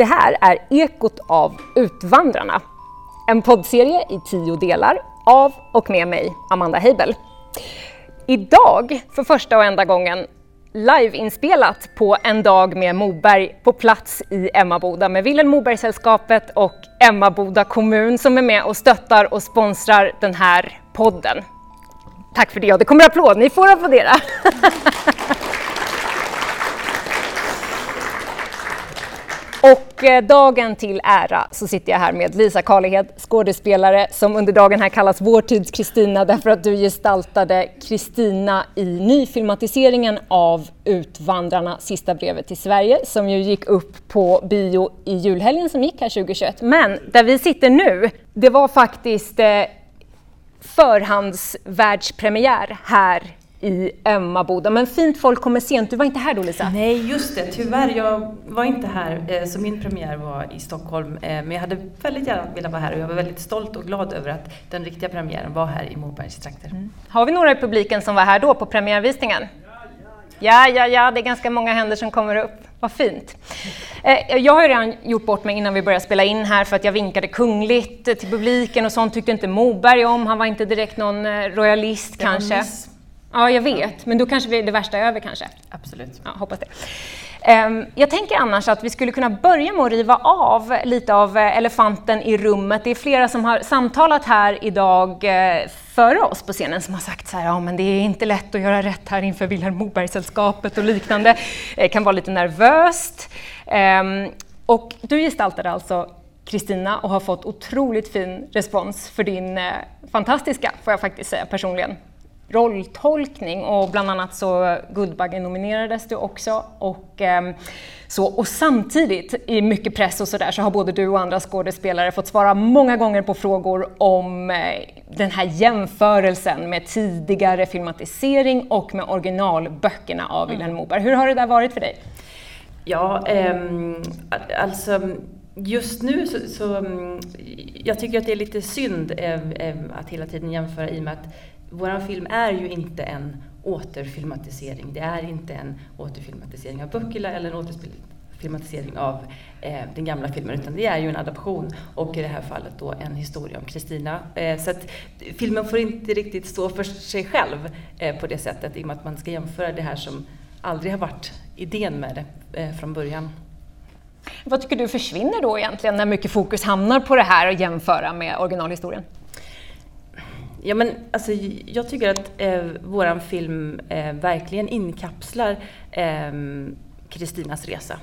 Det här är Ekot av Utvandrarna. En poddserie i tio delar av och med mig, Amanda Heibel. Idag, för första och enda gången, liveinspelat på En dag med Moberg på plats i Emmaboda med Vilhelm Moberg-sällskapet och Emmaboda kommun som är med och stöttar och sponsrar den här podden. Tack för det och det kommer applåd, ni får applådera. Och eh, dagen till ära så sitter jag här med Lisa Karlehed, skådespelare som under dagen här kallas vår tids Kristina därför att du gestaltade Kristina i nyfilmatiseringen av Utvandrarna, sista brevet till Sverige som ju gick upp på bio i julhelgen som gick här 2021. Men där vi sitter nu, det var faktiskt eh, förhandsvärldspremiär här i Emmaboda. Men fint folk kommer sent. Du var inte här då Lisa? Nej, just det. Tyvärr, jag var inte här. Eh, så min premiär var i Stockholm. Eh, men jag hade väldigt gärna velat vara här och jag var väldigt stolt och glad över att den riktiga premiären var här i Mobergs trakter. Mm. Har vi några i publiken som var här då på premiärvisningen? Ja, ja, ja, det är ganska många händer som kommer upp. Vad fint. Eh, jag har ju redan gjort bort mig innan vi började spela in här för att jag vinkade kungligt till publiken och sånt tyckte inte Moberg om. Han var inte direkt någon royalist kanske. Ja, jag vet, men då kanske vi det värsta är över kanske? Absolut. Ja, hoppas det. Ehm, jag tänker annars att vi skulle kunna börja med att riva av lite av eh, elefanten i rummet. Det är flera som har samtalat här idag eh, före oss på scenen som har sagt så här, ja men det är inte lätt att göra rätt här inför Vilhelm Moberg-sällskapet och liknande. Det kan vara lite nervöst. Ehm, och du gestaltade alltså Kristina och har fått otroligt fin respons för din eh, fantastiska, får jag faktiskt säga personligen, rolltolkning och bland annat så Guldbaggen nominerades du också. Och, eh, så, och samtidigt i mycket press och sådär så har både du och andra skådespelare fått svara många gånger på frågor om eh, den här jämförelsen med tidigare filmatisering och med originalböckerna av mm. Vilhelm Moberg. Hur har det där varit för dig? Ja, eh, alltså Just nu så, så, mm, jag tycker att det är lite synd eh, att hela tiden jämföra i och med att vår film är ju inte en återfilmatisering. Det är inte en återfilmatisering av böckerna eller en återfilmatisering av eh, den gamla filmen, utan det är ju en adaption och i det här fallet då en historia om Kristina. Eh, så att filmen får inte riktigt stå för sig själv eh, på det sättet, i och med att man ska jämföra det här som aldrig har varit idén med det eh, från början. Vad tycker du försvinner då egentligen när mycket fokus hamnar på det här och jämföra med originalhistorien? Ja, men alltså, jag tycker att eh, vår film eh, verkligen inkapslar eh, Kristinas resa.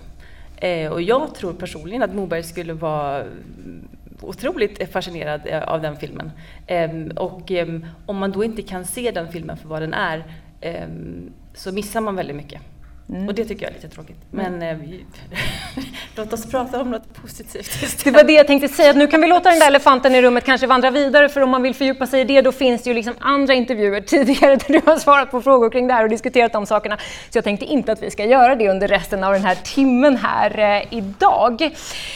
Eh, och jag tror personligen att Moberg skulle vara otroligt fascinerad eh, av den filmen. Ehm, och ehm, om man då inte kan se den filmen för vad den är ehm, så missar man väldigt mycket. Mm. Och det tycker jag är lite tråkigt. Men mm. eh, låt oss prata om något positivt istället. Det var det jag tänkte säga, att nu kan vi låta den där elefanten i rummet kanske vandra vidare, för om man vill fördjupa sig i det, då finns det ju liksom andra intervjuer tidigare där du har svarat på frågor kring det här och diskuterat de sakerna. Så jag tänkte inte att vi ska göra det under resten av den här timmen här eh, idag.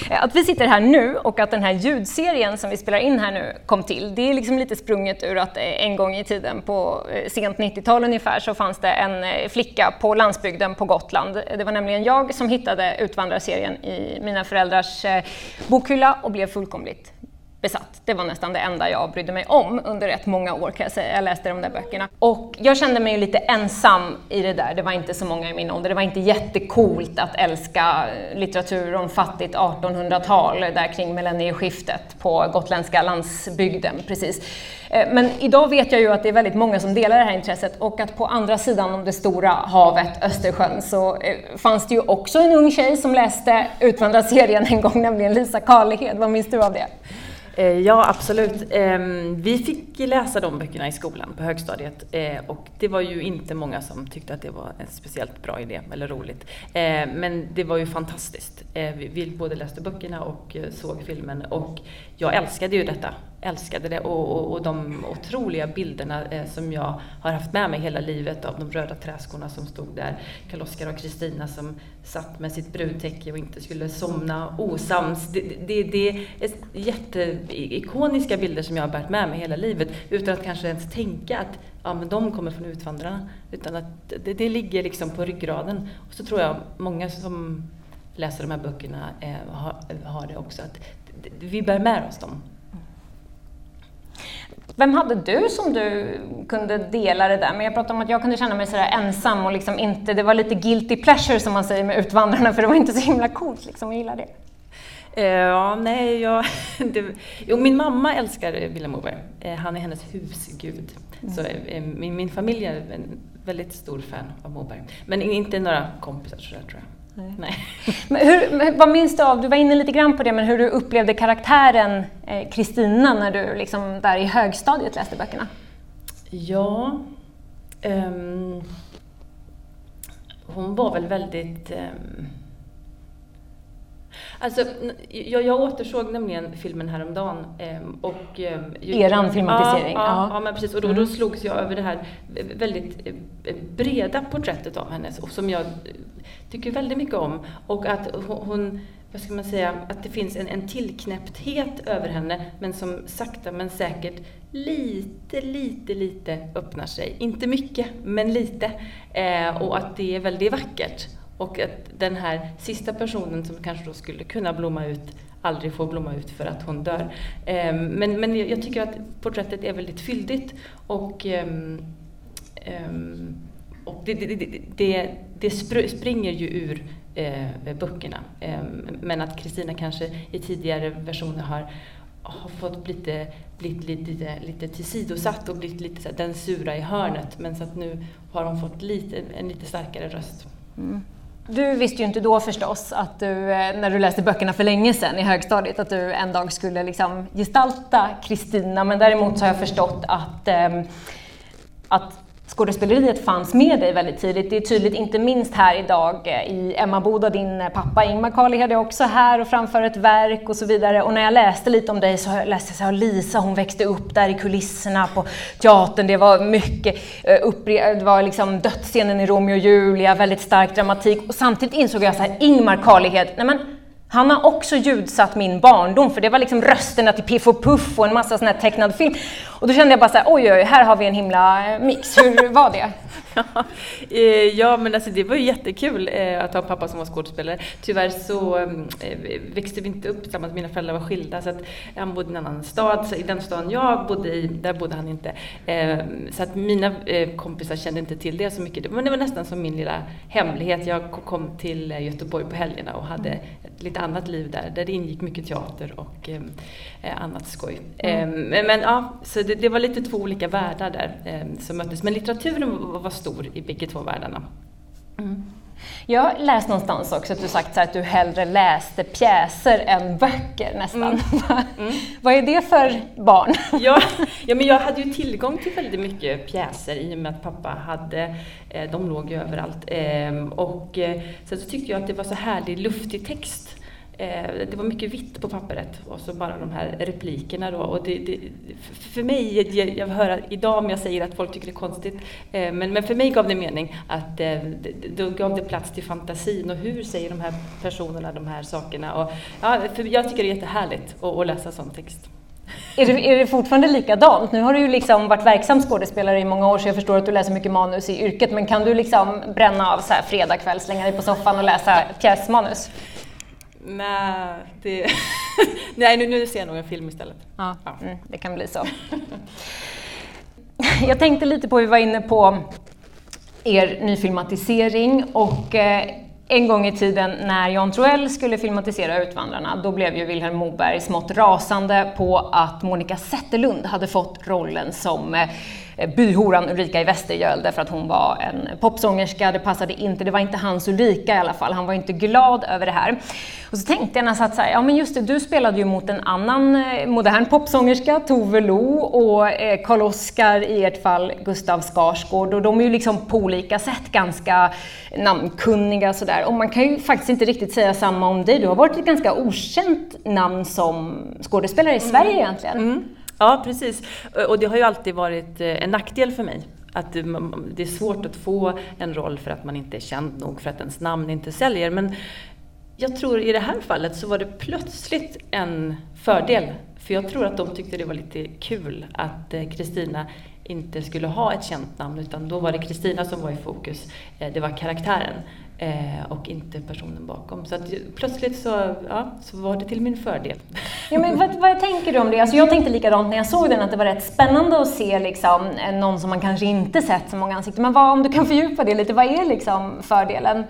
Eh, att vi sitter här nu och att den här ljudserien som vi spelar in här nu kom till, det är liksom lite sprunget ur att eh, en gång i tiden på eh, sent 90-tal ungefär så fanns det en flicka på landsbygden på Gotland. Det var nämligen jag som hittade Utvandrarserien i mina föräldrars eh, bokhylla och blev fullkomligt besatt. Det var nästan det enda jag brydde mig om under rätt många år kan jag säga. Jag läste de där böckerna. Och jag kände mig lite ensam i det där. Det var inte så många i min ålder. Det var inte jättecoolt att älska litteratur om fattigt 1800-tal där kring millennieskiftet på gotländska landsbygden. Precis. Eh, men idag vet jag ju att det är väldigt många som delar det här intresset och att på andra sidan om det stora havet, Östersjön, så eh, fanns det ju också en ung tjej som läste Utvandrarserien en gång, nämligen Lisa Karlhed. Vad minns du av det? Eh, ja, absolut. Ehm, vi fick läsa de böckerna i skolan på högstadiet eh, och det var ju inte många som tyckte att det var en speciellt bra idé eller roligt. Eh, men det var ju fantastiskt. Vi både läste böckerna och såg filmen och jag älskade ju detta älskade det och, och, och de otroliga bilderna eh, som jag har haft med mig hela livet av de röda träskorna som stod där. Karl-Oskar och Kristina som satt med sitt brudtäcke och inte skulle somna osams. Det, det, det är jätteikoniska bilder som jag har bärt med mig hela livet utan att kanske ens tänka att ja, men de kommer från Utvandrarna. Utan att det, det ligger liksom på ryggraden. Och så tror jag många som läser de här böckerna eh, har, har det också. Att vi bär med oss dem. Vem hade du som du kunde dela det där med? Jag pratade om att jag kunde känna mig sådär ensam och liksom inte, det var lite guilty pleasure som man säger med Utvandrarna för det var inte så himla coolt liksom, jag gillar det. Uh, ja, nej, jag, det, jo, min mamma älskar Vilhelm Moberg. Uh, han är hennes husgud. Mm. Så uh, min, min familj är en väldigt stor fan av Moberg. Men inte några kompisar sådär tror jag. Nej. Nej. Men hur, vad minns du av, du var inne lite grann på det, men hur du upplevde karaktären Kristina när du liksom där i högstadiet läste böckerna? Ja, um, hon var väl väldigt um, Alltså, jag, jag återsåg nämligen filmen häromdagen. Ehm, och, ehm, Eran filmatisering? Ja, ja, ja, men precis. Och då, då mm. slogs jag över det här väldigt eh, breda porträttet av henne, som jag tycker väldigt mycket om. Och att hon, vad ska man säga, att det finns en, en tillknäppthet över henne, men som sakta men säkert lite, lite, lite öppnar sig. Inte mycket, men lite. Eh, och att det är väldigt vackert. Och att den här sista personen som kanske då skulle kunna blomma ut aldrig får blomma ut för att hon dör. Ehm, men, men jag tycker att porträttet är väldigt fylligt. och, ehm, ehm, och det, det, det, det springer ju ur eh, böckerna. Men att Kristina kanske i tidigare versioner har har fått lite, blivit lite, lite tillsidosatt och blivit lite så här, den sura i hörnet. Men så att nu har hon fått lite, en lite starkare röst. Mm. Du visste ju inte då förstås, att du, eh, när du läste böckerna för länge sedan i högstadiet, att du en dag skulle liksom gestalta Kristina. Men däremot så har jag förstått att, ehm, att skådespeleriet fanns med dig väldigt tidigt. Det är tydligt inte minst här idag eh, i Emma Boda, din eh, pappa Ingmar Carlehed är också här och framför ett verk och så vidare. Och när jag läste lite om dig så läste jag att Lisa hon växte upp där i kulisserna på teatern. Det var mycket, eh, uppre det var liksom dödsscenen i Romeo och Julia, väldigt stark dramatik. Och samtidigt insåg jag att Ingmar Carlehed nej men han har också ljudsatt min barndom, för det var liksom rösterna till Piff och Puff och en massa sån här tecknad film. Och då kände jag bara så här, oj, oj, här har vi en himla eh, mix. Hur var det? Ja, eh, ja, men alltså det var ju jättekul eh, att ha en pappa som var skådespelare. Tyvärr så eh, växte vi inte upp tillsammans, mina föräldrar var skilda så att han bodde i en annan stad. Så I den staden jag bodde i, där bodde han inte. Så att mina kompisar kände inte till det så mycket. Men det var nästan som min lilla hemlighet. Jag kom till Göteborg på helgerna och hade ett lite annat liv där, där det ingick mycket teater och annat skoj. Mm. Men ja, så det, det, var lite två olika världar där som möttes. Men litteraturen var stor i bägge två världarna. Mm. Jag har läst någonstans också att du sagt att du hellre läste pjäser än böcker nästan. Mm. Mm. Vad är det för barn? ja, ja, men jag hade ju tillgång till väldigt mycket pjäser i och med att pappa hade, eh, de låg ju överallt. Ehm, och eh, sen så tyckte jag att det var så härlig luftig text Eh, det var mycket vitt på pappret och så bara de här replikerna då. Och det, det, för mig, jag, jag hör idag om jag säger att folk tycker det är konstigt, eh, men, men för mig gav det mening att eh, då gav det plats till fantasin och hur säger de här personerna de här sakerna. Och, ja, för jag tycker det är jättehärligt att, att läsa sån text. Är det, är det fortfarande likadant? Nu har du ju liksom varit verksam skådespelare i många år så jag förstår att du läser mycket manus i yrket men kan du liksom bränna av så här fredagkväll, slänga dig på soffan och läsa pjäsmanus? Nej, det... Nej nu, nu ser jag nog en film istället. Ja, ja. Mm, det kan bli så. jag tänkte lite på, vi var inne på er nyfilmatisering och eh, en gång i tiden när Jan Troell skulle filmatisera Utvandrarna, då blev ju Vilhelm Moberg smått rasande på att Monica Zetterlund hade fått rollen som eh, Eh, byhoran Ulrika i Västergöl därför att hon var en popsångerska, det passade inte, det var inte hans Ulrika i alla fall, han var inte glad över det här. Och så tänkte jag nästan så här, ja men just det, du spelade ju mot en annan eh, modern popsångerska, Tove Lo, och eh, Karl-Oskar i ert fall Gustav Skarsgård, och de är ju liksom på olika sätt ganska namnkunniga sådär. Och man kan ju faktiskt inte riktigt säga samma om dig, du har varit ett ganska okänt namn som skådespelare i Sverige mm. egentligen. Mm. Ja, precis. Och det har ju alltid varit eh, en nackdel för mig. Att det är svårt att få en roll för att man inte är känd nog, för att ens namn inte säljer. Men jag tror i det här fallet så var det plötsligt en fördel. För jag tror att de tyckte det var lite kul att eh, Kristina inte skulle ha ett känt namn utan då var det Kristina som var i fokus. Eh, det var karaktären eh, och inte personen bakom. Så att plötsligt så, ja, så var det till min fördel. Ja, men vad, vad tänker du om det? Alltså jag tänkte likadant när jag såg den, att det var rätt spännande att se liksom, någon som man kanske inte sett så många ansikten. Men vad, om du kan fördjupa det lite, vad är liksom fördelen?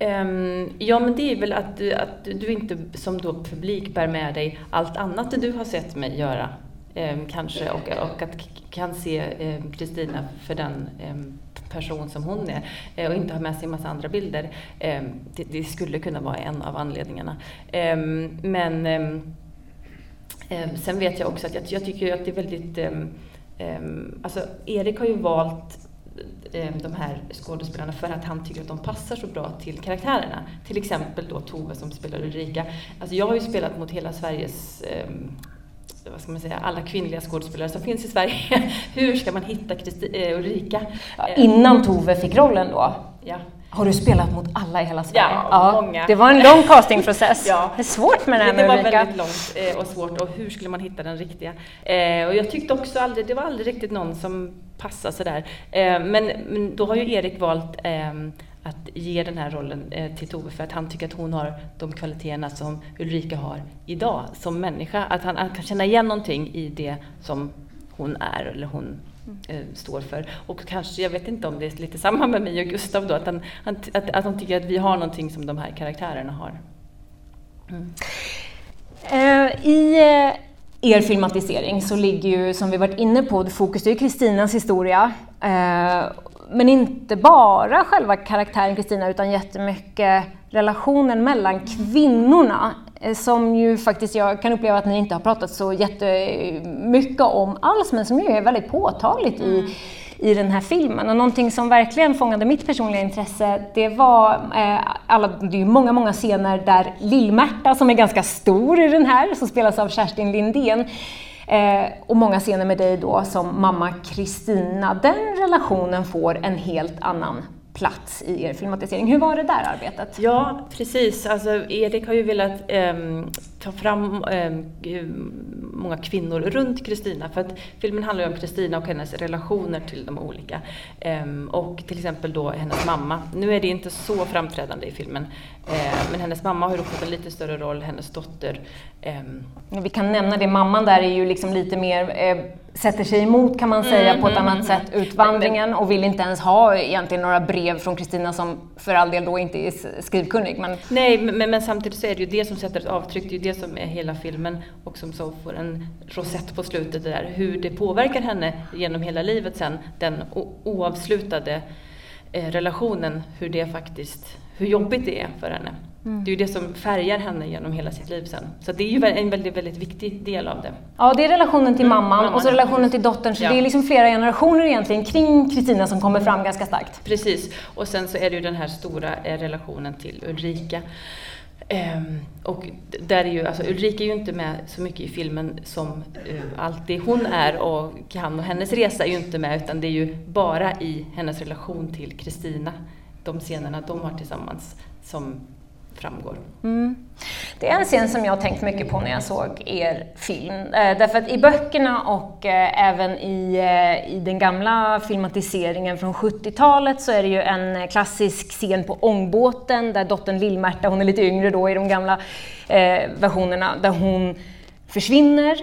Um, ja, men det är väl att, att du inte som då publik bär med dig allt annat du har sett mig göra. Ehm, kanske, och, och att kan se ehm, Kristina för den ehm, person som hon är eh, och inte ha med sig en massa andra bilder. Det, det, skulle kunna vara en av anledningarna. men sen vet jag också att jag, jag tycker att det är väldigt Alltså, Erik har ju valt de här skådespelarna för att han tycker att de passar så bra till karaktärerna. Till exempel då Tove som spelar Ulrika. Alltså jag har ju spelat mot hela Sveriges vad ska man säga, alla kvinnliga skådespelare som finns i Sverige. Hur ska man hitta Christi, eh, Ulrika? Ja, innan Tove fick rollen då? Ja. Har du spelat mot alla i hela Sverige? Ja, ja, många. Det var en lång castingprocess. ja. Det är svårt med det här med Ulrika. Det var väldigt långt eh, och svårt och hur skulle man hitta den riktiga? Eh, och jag tyckte också aldrig, det var aldrig riktigt någon som passade sådär. Eh, men, men då har ju Erik valt ehm, att ge den här rollen till Tove för att han tycker att hon har de kvaliteterna som Ulrika har idag som människa. Att han, han kan känna igen någonting i det som hon är eller hon eh, står för. Och kanske, jag vet inte om det är lite samma med mig och Gustav då, att han, att, att han tycker att vi har någonting som de här karaktärerna har. Mm. Uh, I er filmatisering så ligger ju, som vi varit inne på, fokus är Kristinas historia. Uh, men inte bara själva karaktären Kristina utan jättemycket relationen mellan kvinnorna Eh, som ju faktiskt jag kan uppleva att ni inte har pratat så jättemycket om alls, men som ju är väldigt påtagligt i, mm. i den här filmen. Och någonting som verkligen fångade mitt personliga intresse, det var eh, alla, det är ju många, många scener där Lill-Märta, som är ganska stor i den här, som spelas av Kerstin Lindén, Eh, och många scener med dig då som mamma Kristina. Den relationen får en helt annan plats i er filmatisering. Hur var det där arbetet? Ja, precis. Alltså, Erik har ju velat um, ta fram um, många kvinnor runt Kristina. För att filmen handlar ju om Kristina och hennes relationer till de olika. Um, och till exempel då hennes mamma. Nu är det inte så framträdande i filmen. Men hennes mamma har ju fått en lite större roll, hennes dotter. Vi kan nämna det, mamman där är ju liksom lite mer eh, sätter sig emot kan man säga mm, på ett mm, annat mm, sätt utvandringen och vill inte ens ha egentligen några brev från Kristina som för all del då inte är skrivkunnig. Men... Nej, men, men, samtidigt så är det ju det som sätter ett avtryck, det är ju det som är hela filmen och som så får en rosett på slutet det där, hur det påverkar henne genom hela livet sen, den oavslutade eh, relationen, hur det faktiskt, hur jobbigt det är för henne. Mm. Det är ju det som färgar henne genom hela sitt liv sen. Så det är ju en väldigt, väldigt viktig del av det. Ja, det är relationen till mm. mamman och så relationen till dottern. Så ja. det är liksom flera generationer egentligen kring Kristina som kommer fram ganska starkt. Precis. Och sen så är det ju den här stora eh, relationen till Ulrika. Um, och där är ju, alltså Ulrika är ju inte med så mycket i filmen som uh, allt det hon är och kan och hennes resa är ju inte med utan det är ju bara i hennes relation till Kristina, de scenerna de har tillsammans som framgår. Mm. Det är en scen som jag har tänkt mycket på när jag såg er film. Eh, därför att i böckerna och eh, även i, eh, i den gamla filmatiseringen från 70-talet så är det ju en klassisk scen på ångbåten där dottern Lill-Märta, hon är lite yngre då i de gamla eh, versionerna, där hon försvinner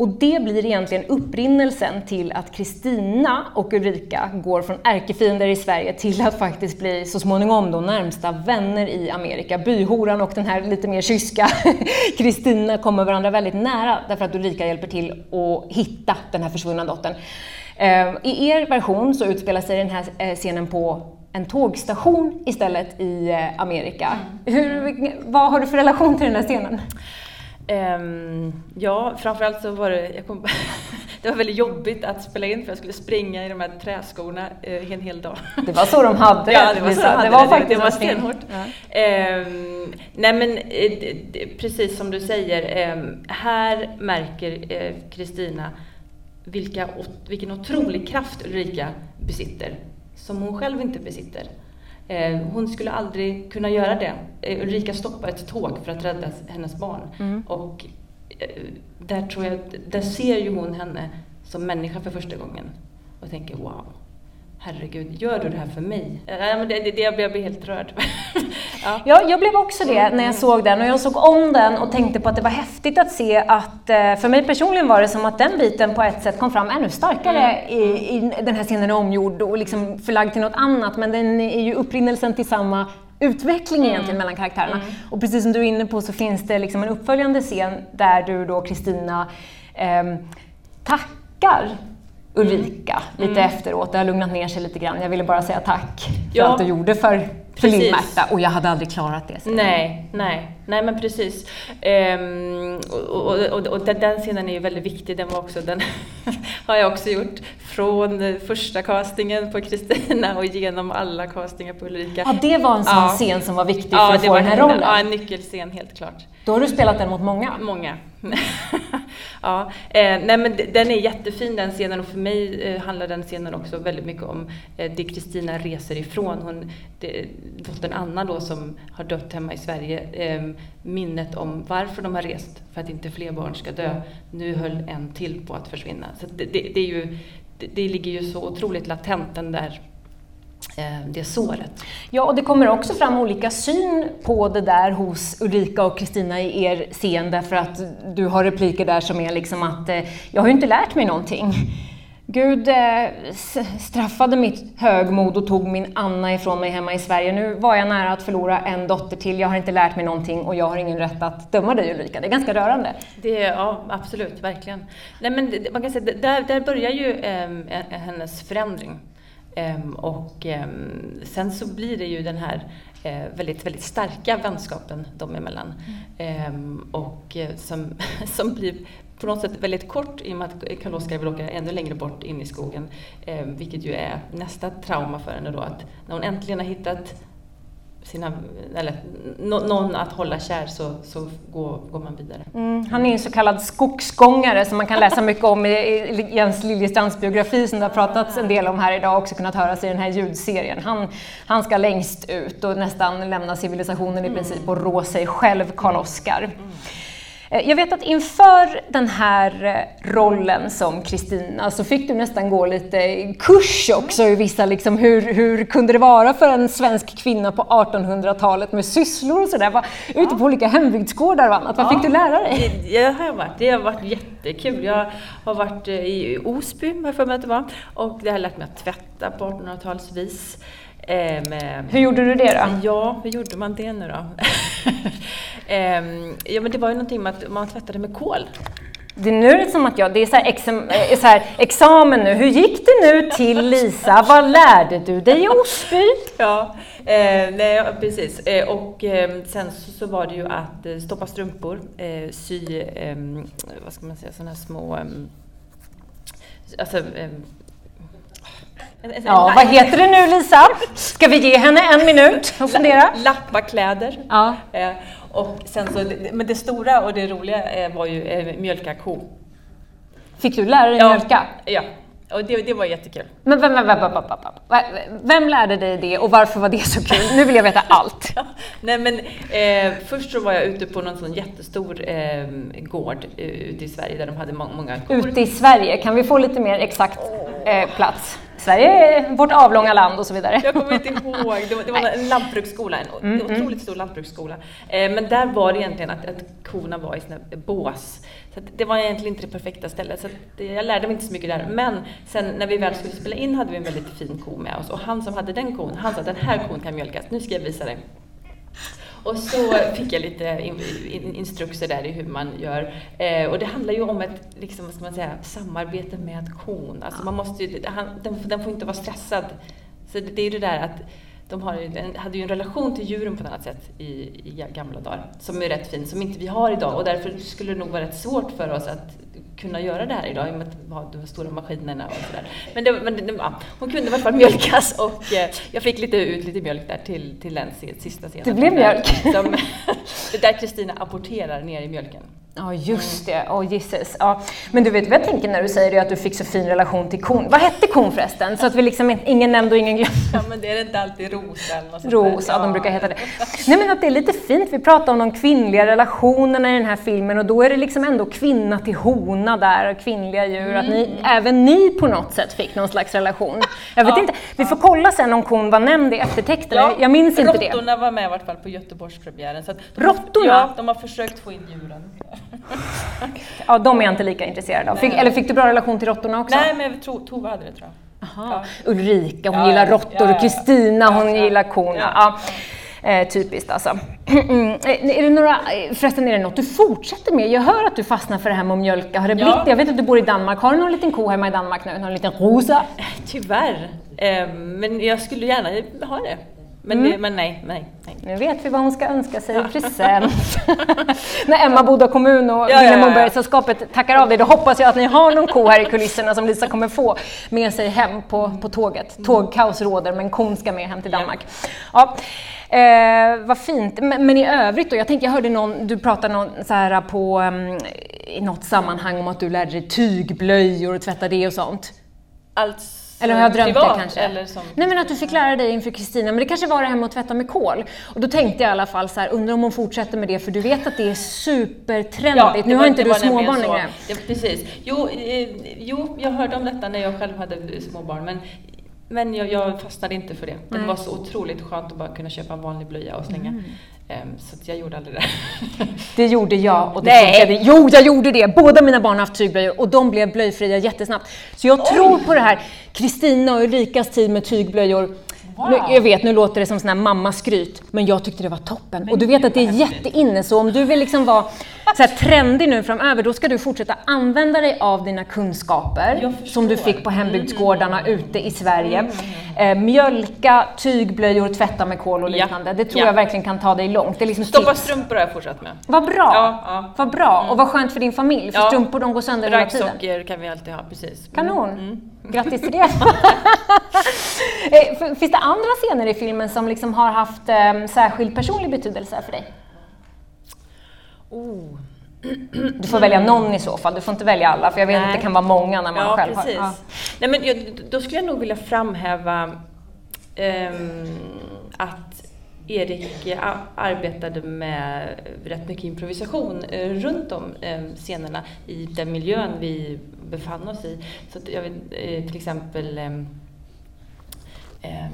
och det blir egentligen upprinnelsen till att Kristina och Ulrika går från ärkefiender i Sverige till att faktiskt bli så småningom då närmsta vänner i Amerika. Byhoran och den här lite mer kyska Kristina kommer varandra väldigt nära därför att Ulrika hjälper till att hitta den här försvunna dottern. Eh, I er version så utspelar sig den här eh, scenen på en tågstation istället i eh, Amerika. Mm. Hur, vad har du för relation till den här scenen? Um, ja, framförallt så var det, kom, det var väldigt jobbigt att spela in för jag skulle springa i de här träskorna uh, en hel dag. Det var så de hade. Ja, det var så de hade det. Var det. Faktiskt det var stenhårt. Ja. Um, nej men uh, precis som du säger, um, här märker eh, Kristina uh, vilka, vilken otrolig kraft Ulrika besitter, som hon själv inte besitter. Eh, hon skulle aldrig kunna göra det. Eh, Ulrika stoppar ett tåg för att rädda hennes barn. Mm. Och eh, där, tror jag, där ser ju hon henne som människa för första gången och tänker wow. Herregud, gör du det här för mig? Ja, men det, det, det, jag, blir helt rörd. ja. ja, jag blev också det när jag såg den och jag såg om den och tänkte på att det var häftigt att se att, eh, för mig personligen var det som att den biten på ett sätt kom fram ännu starkare mm. i, i den här scenen är omgjord och liksom förlagd till något annat, men den är ju upprinnelsen till samma utveckling egentligen mm. mellan karaktärerna. Mm. Och precis som du är inne på så finns det liksom en uppföljande scen där du då, Kristina, eh, tackar Ulrika mm. lite mm. efteråt. Det har lugnat ner sig lite grann. Jag ville bara säga tack för ja. allt du gjorde för, för Lill-Märta och jag hade aldrig klarat det. Nej, nej, nej men precis. Um, och, och, och, och, den scenen är ju väldigt viktig. Den, var också, den har jag också gjort från första castingen på Kristina och genom alla castingar på Ulrika. Ja, det var en sån ja. scen som var viktig för ja, att få den här rollen? Ja, en nyckelscen helt klart. Då har du spelat den mot många? Många. ja, eh, nej men den är jättefin den scenen och för mig eh, handlar den scenen också väldigt mycket om eh, det Kristina reser ifrån. Hon, det, dottern Anna då som har dött hemma i Sverige, eh, minnet om varför de har rest för att inte fler barn ska dö. Nu höll en till på att försvinna. Så det, det, det är ju, det, det ligger ju så otroligt latent den där ehm, det såret. Ja, och det kommer också fram olika syn på det där hos Ulrika och Kristina i er scen, därför att du har repliker där som är liksom att eh, jag har ju inte lärt mig någonting. Gud eh, straffade mitt högmod och tog min Anna ifrån mig hemma i Sverige. Nu var jag nära att förlora en dotter till, jag har inte lärt mig någonting och jag har ingen rätt att döma dig Ulrika. Det är ganska rörande. Det, ja, absolut, verkligen. Nej, men man kan säga, där, där börjar ju eh, hennes förändring. Um, och um, sen så blir det ju den här uh, väldigt, väldigt starka vänskapen dem emellan. Mm. Um, och uh, som, som blir på något sätt väldigt kort i och med att Karl-Oskar vill åka ännu längre bort in i skogen. vilket ju är nästa trauma för henne då, att när hon äntligen har hittat sina, eller någon att hålla kär så, så går, går man vidare. Mm, han är en så kallad skogsgångare som man kan läsa mycket om i, i Jens Liljestrands biografi som det har pratats en del om här idag och också kunnat höras i den här ljudserien. Han, han ska längst ut och nästan lämna civilisationen i princip och rå sig själv, Karl-Oskar. Mm. Eh, jag vet att inför den här eh, rollen som Kristina så fick du nästan gå lite kurs också i vissa, liksom, hur, hur kunde det vara för en svensk kvinna på 1800-talet med sysslor och sådär, ja. ute på olika hembygdsgårdar och annat. Vad ja. fick du lära dig? Det, det, har jag varit. Det har varit jättekul. Jag har varit eh, i Osby, har jag för mig att det var, och det har lärt mig att tvätta på 1800-talsvis. Med, hur gjorde du det då? Ja, hur gjorde man det nu då? Ehm, ja, men det var ju någonting med att man tvättade med kol. Det, nu är det som att jag, det är så här, exam, eh, så här, examen nu. Hur gick det nu till Lisa? Vad lärde du dig i Osby? Ja, eh, nej, precis. Eh, och eh, sen så, så, var det ju att eh, stoppa strumpor, eh, sy, ehm, vad ska man säga, sådana här små ehm, alltså, Ja, vad heter det nu Lisa? Ska vi ge henne en minut att fundera? Lappa kläder. Ja. Eh, och sen så, men det stora och det roliga eh, var ju eh, mjölka ko. Fick du lära dig ja. mjölka? Ja, och det, det var jättekul. Men vem, vem, vem, vem, vem, lärde dig det och varför var det så kul? Nu vill jag veta allt. Nej, men, eh, först så var jag ute på någon sån jättestor eh, gård ute i Sverige där de hade må många kor. Ute i Sverige, kan vi få lite mer exakt eh, plats? Sverige är vårt avlånga land och så vidare. Jag kommer inte ihåg, det var, det var en lantbruksskola, en mm, mm, otroligt stor lantbruksskola. Eh, men där var det egentligen att, att korna var i sina bås. Så det var egentligen inte det perfekta stället, så det, jag lärde mig inte så mycket där. Men sen när vi väl skulle spela in hade vi en väldigt fin ko med oss och han som hade den kon, han sa att den här kon kan mjölkas, nu ska jag visa dig. Och så fick jag lite instruktioner där i hur man gör. Eh, och det handlar ju om ett liksom, vad ska man säga, samarbete med kon. Alltså man måste ju, han, den, den, får inte vara stressad. Så det, det är ju det där att de har ju, hade ju en relation till djuren på ett annat sätt i, i gamla dagar, som är rätt fin, som inte vi har idag. Och därför skulle det nog vara rätt svårt för oss att kunna göra det här idag i och med att vi har de stora maskinerna och sådär. Men, det, men det, ja, hon kunde i alla fall mjölkas och eh, jag fick lite ut lite mjölk där till, till den sista scenen. Det blev mjölk? Som, där Kristina aborterar ner i mjölken. Ja, just det. Oh, Jesus. Ja. Men du vet vad jag tänker när du säger det, att du fick så fin relation till kon. Vad hette kon förresten? Så att vi liksom, ingen nämnde och ingen glömde. Ja, men det är inte alltid något Rosa, ja. de brukar heta det. Nej, men att det är lite fint. Vi pratar om de kvinnliga relationerna i den här filmen och då är det liksom ändå kvinna till hona där, kvinnliga djur. Mm. Att ni, mm. även ni på något sätt fick någon slags relation. Jag vet ja. inte. Vi får kolla sen om kon var nämnd i eftertexterna. Ja. Jag minns inte det. Råttorna var med i vart fall på Göteborgspremiären. Råttorna? Ja, de har försökt få in djuren. ja, de är jag inte lika intresserad av. Fick, eller fick du bra relation till råttorna också? Nej, men Tove hade det tror jag. Aha. Ja. Ulrika, hon ja, gillar råttor och Kristina, hon gillar korna. Eh, typiskt alltså. är det några, förresten, är det något du fortsätter med? Jag hör att du fastnar för det här med att mjölka. Har det blivit Jag vet att du bor i Danmark. Har du någon liten ko hemma i Danmark nu? Någon liten rosa? Tyvärr. Eh, men jag skulle gärna ha det. Men, mm. det, men nej, nej, nej. Nu vet vi vad hon ska önska sig i present. När Emma Boda kommun och ja, Wilhelm Moberg-sällskapet tackar av dig, då hoppas jag att ni har någon ko här i kulisserna som Lisa kommer få med sig hem på, på tåget. Mm. Tågkaos råder, men kon ska med hem till Danmark. Ja. Eh, vad fint. Men, men, i övrigt då, jag tänkte, jag hörde någon, du pratade någon, så här på, um, i något sammanhang om att du lärde dig tygblöjor och tvätta det och sånt. Alltså eller har jag drömt privat, det kanske? Som... Nej men att du fick lära dig inför Kristina, men det kanske var det här med att tvätta med kol. Och då tänkte jag i alla fall så här, undrar om hon fortsätter med det, för du vet att det är supertrendigt. Ja, nu har inte du småbarn längre. Ja, precis. Jo, eh, jo, jag hörde om detta när jag själv hade småbarn, men men jag, jag fastnade inte för det. Det Nej. var så otroligt skönt att bara kunna köpa en vanlig blöja och slänga. Mm. Um, så jag gjorde aldrig det. det gjorde jag och det Nej. funkade. Jo, jag gjorde det! Båda mina barn har haft tygblöjor och de blev blöjfria jättesnabbt. Så jag Oj. tror på det här. Kristina och Ulrikas tid med tygblöjor Wow. Nu, jag vet, nu låter det som sån här mammaskryt, men jag tyckte det var toppen. Men och du vet att det är jätteinne, så om du vill liksom vara så här trendig nu framöver, då ska du fortsätta använda dig av dina kunskaper som du fick på hembygdsgårdarna mm. ute i Sverige. Mm. Eh, mjölka, tygblöjor, tvätta med kol och liknande. Ja. Det tror ja. jag verkligen kan ta dig långt. Det är liksom Stoppa tips. strumpor har jag fortsatt med. Vad bra! Ja, ja. Vad bra! Mm. Och vad skönt för din familj, för strumpor de går sönder hela tiden. Raggsockor kan vi alltid ha, precis. Kanon! Grattis till det! Eh, finns det andra scener i filmen som liksom har haft um, särskild personlig betydelse för dig? Oh. Du får välja någon i så fall, du får inte välja alla för jag vet Nej. att det kan vara många när man ja, själv precis. har... Ja. Nej, men jag, då skulle jag nog vilja framhäva um, att Erik arbetade med rätt mycket improvisation eh, runt om eh, scenerna i den miljön vi befann oss i. Så jag vet, eh, till exempel ehm,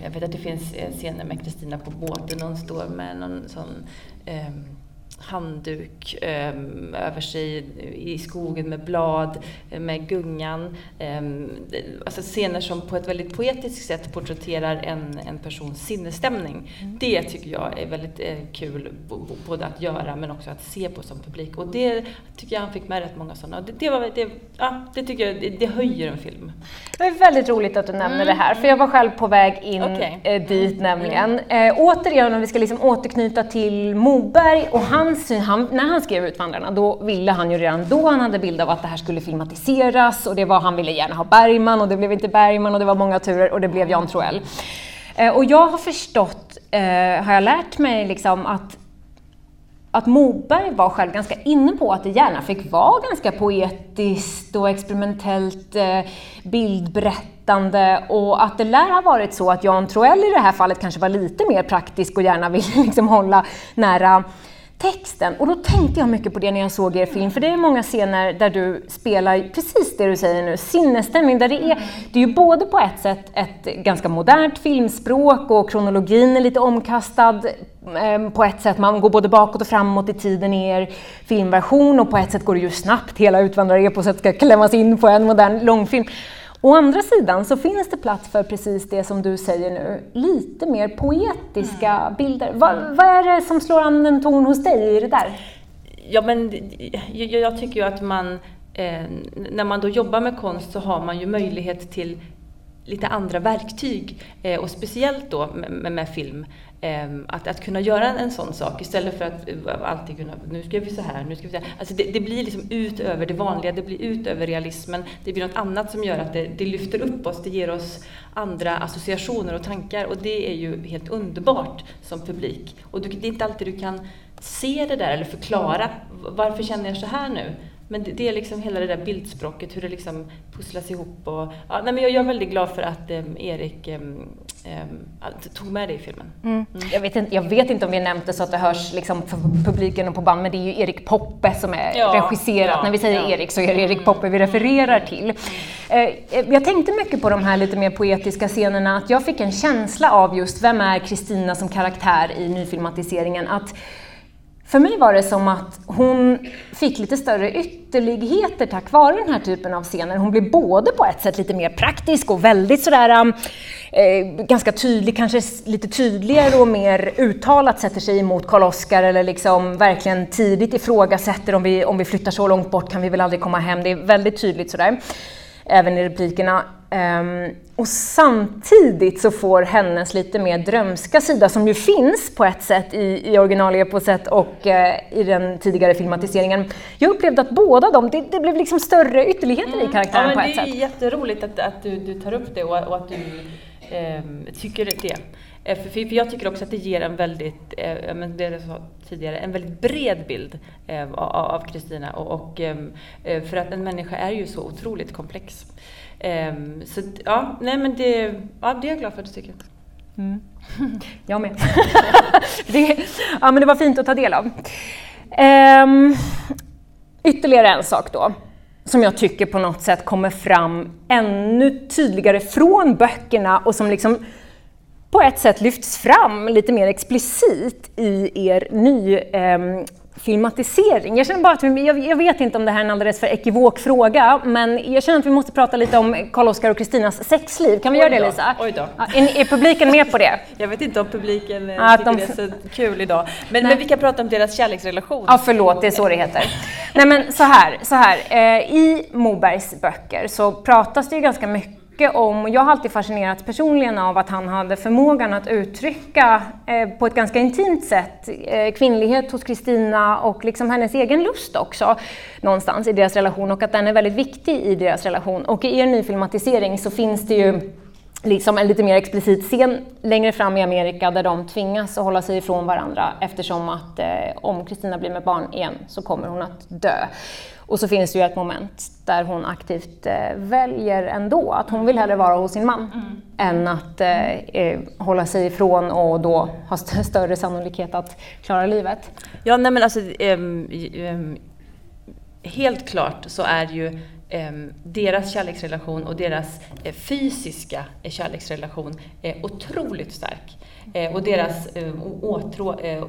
jag vet att det finns scener med Kristina på båten och hon står med någon sån ehm, handduk eh, över sig i skogen med blad, eh, med gungan. Eh, alltså scener som på ett väldigt poetiskt sätt porträtterar en, en persons sinnesstämning. Mm. Det tycker jag är väldigt eh, kul både att göra men också att se på som publik. Och det tycker jag han fick med rätt många sådana. Det, det, var, det, ja, det tycker jag det, det, höjer en film. Det är väldigt roligt att du nämner mm. det här, för jag var själv på väg in okay. Eh, dit mm. nämligen. Mm. återigen om vi ska liksom återknyta till Moberg och han han, han, när han skrev Utvandrarna, då ville han ju redan då, han hade bild av att det här skulle filmatiseras och det var, han ville gärna ha Bergman och det blev inte Bergman och det var många turer och det blev Jan Troell. Eh, och jag har förstått, eh, har jag lärt mig liksom att att Moberg var själv ganska inne på att det gärna fick vara ganska poetiskt och experimentellt eh, bildberättande och att det lär ha varit så att Jan Troell i det här fallet kanske var lite mer praktisk och gärna ville liksom hålla nära texten. Och då tänkte jag mycket på det när jag såg er film, för det är många scener där du spelar precis det du säger nu, sinnesstämning. Där det, är, det är ju både på ett sätt ett ganska modernt filmspråk och kronologin är lite omkastad ehm, på ett sätt, man går både bakåt och framåt i tiden i er filmversion och på ett sätt går det ju snabbt, hela Utvandrareposet ska klämmas in på en modern långfilm. Å andra sidan så finns det plats för precis det som du säger nu, lite mer poetiska mm. bilder. Va, vad är det som slår an en ton hos dig i det där? Ja, men jag, jag tycker ju att man, eh, när man då jobbar med konst så har man ju möjlighet till lite andra verktyg eh, och speciellt då med, med film. Ehm, att, att kunna göra en, en sån sak istället för att eh, alltid kunna, nu ska vi så här, nu ska vi så här. Alltså det, det, blir liksom utöver det vanliga, det blir utöver realismen, det blir något annat som gör att det, det lyfter upp oss, det ger oss andra associationer och tankar och det är ju helt underbart som publik. Och du, det är inte alltid du kan se det där eller förklara varför känner jag så här nu? Men det, det, är liksom hela det där bildspråket, hur det liksom pusslas ihop. Och, ja, nej, men jag, jag är väldigt glad för att um, Erik um, um, tog med det i filmen. Mm. Mm. Jag, vet inte, jag vet inte om vi nämnt det så att det hörs liksom för publiken och på band, men det är ju Erik Poppe som är ja, regisserat. Ja, När vi säger. Erik så är det Erik Poppe vi refererar till. Mm. Uh, jag tänkte mycket på de här lite mer poetiska scenerna, att jag fick en känsla av just vem är Kristina som karaktär i nyfilmatiseringen. Att för mig var det som att hon fick lite större ytterligheter tack vare den här typen av scener. Hon blev både på ett sätt lite mer praktisk och väldigt sådär um, eh, ganska tydlig, kanske lite tydligare och mer uttalat sätter sig emot Karl-Oskar eller liksom verkligen tidigt ifrågasätter om vi, om vi flyttar så långt bort kan vi väl aldrig komma hem. Det är väldigt tydligt sådär, även i replikerna. Um, och samtidigt så får hennes lite mer drömska sida, som ju finns på ett sätt i, i originalepåset och uh, i den tidigare filmatiseringen. Jag upplevde att båda de, det, det blev liksom större ytterligheter mm. i karaktären ja, på ett sätt. Det är jätteroligt att, att du, du tar upp det och, och att du um, tycker det. Eh, för, för jag tycker också att det ger en väldigt, eh, det jag sa tidigare, en väldigt bred bild eh, av Kristina. Och, och ehm, eh, för att en människa är ju så otroligt komplex. Ehm, så ja, nej men det, ja, det är jag glad för att du tycker. Mm. Jag med. det, ja, men det var fint att ta del av. Um, ytterligare en sak då, som jag tycker på något sätt kommer fram ännu tydligare från böckerna och som liksom på ett sätt lyfts fram lite mer explicit i er ny um, filmatisering. Jag känner bara att vi, jag, jag, vet inte om det här är en alldeles för ekivok fråga, men jag känner att vi måste prata lite om Karl-Oskar och Kristinas sexliv. Kan vi göra det Lisa? Oj då. är, är, publiken med på det? Jag vet inte om publiken ja, eh, tycker de... det är så kul idag. Men, men, vi kan prata om deras kärleksrelation. Ja, förlåt, det är så det heter. Nej men så här, så här. Eh, i Mobergs böcker så pratas det ju ganska mycket mycket om, jag har alltid fascinerats personligen av att han hade förmågan att uttrycka eh, på ett ganska intimt sätt eh, kvinnlighet hos Kristina och liksom hennes egen lust också någonstans i deras relation och att den är väldigt viktig i deras relation. Och i er nyfilmatisering så finns det ju liksom en lite mer explicit scen längre fram i Amerika där de tvingas att hålla sig ifrån varandra eftersom att eh, om Kristina blir med barn igen så kommer hon att dö. Och så finns det ju ett moment där hon aktivt eh, väljer ändå att hon vill hellre vara hos sin man mm. än att eh, eh hålla sig ifrån och då ha st större sannolikhet att klara livet. Ja, nej men alltså um, um, helt klart så är ju um, deras kärleksrelation och deras uh, fysiska kärleksrelation uh, otroligt stark. Eh, och deras eh, åtrå eh,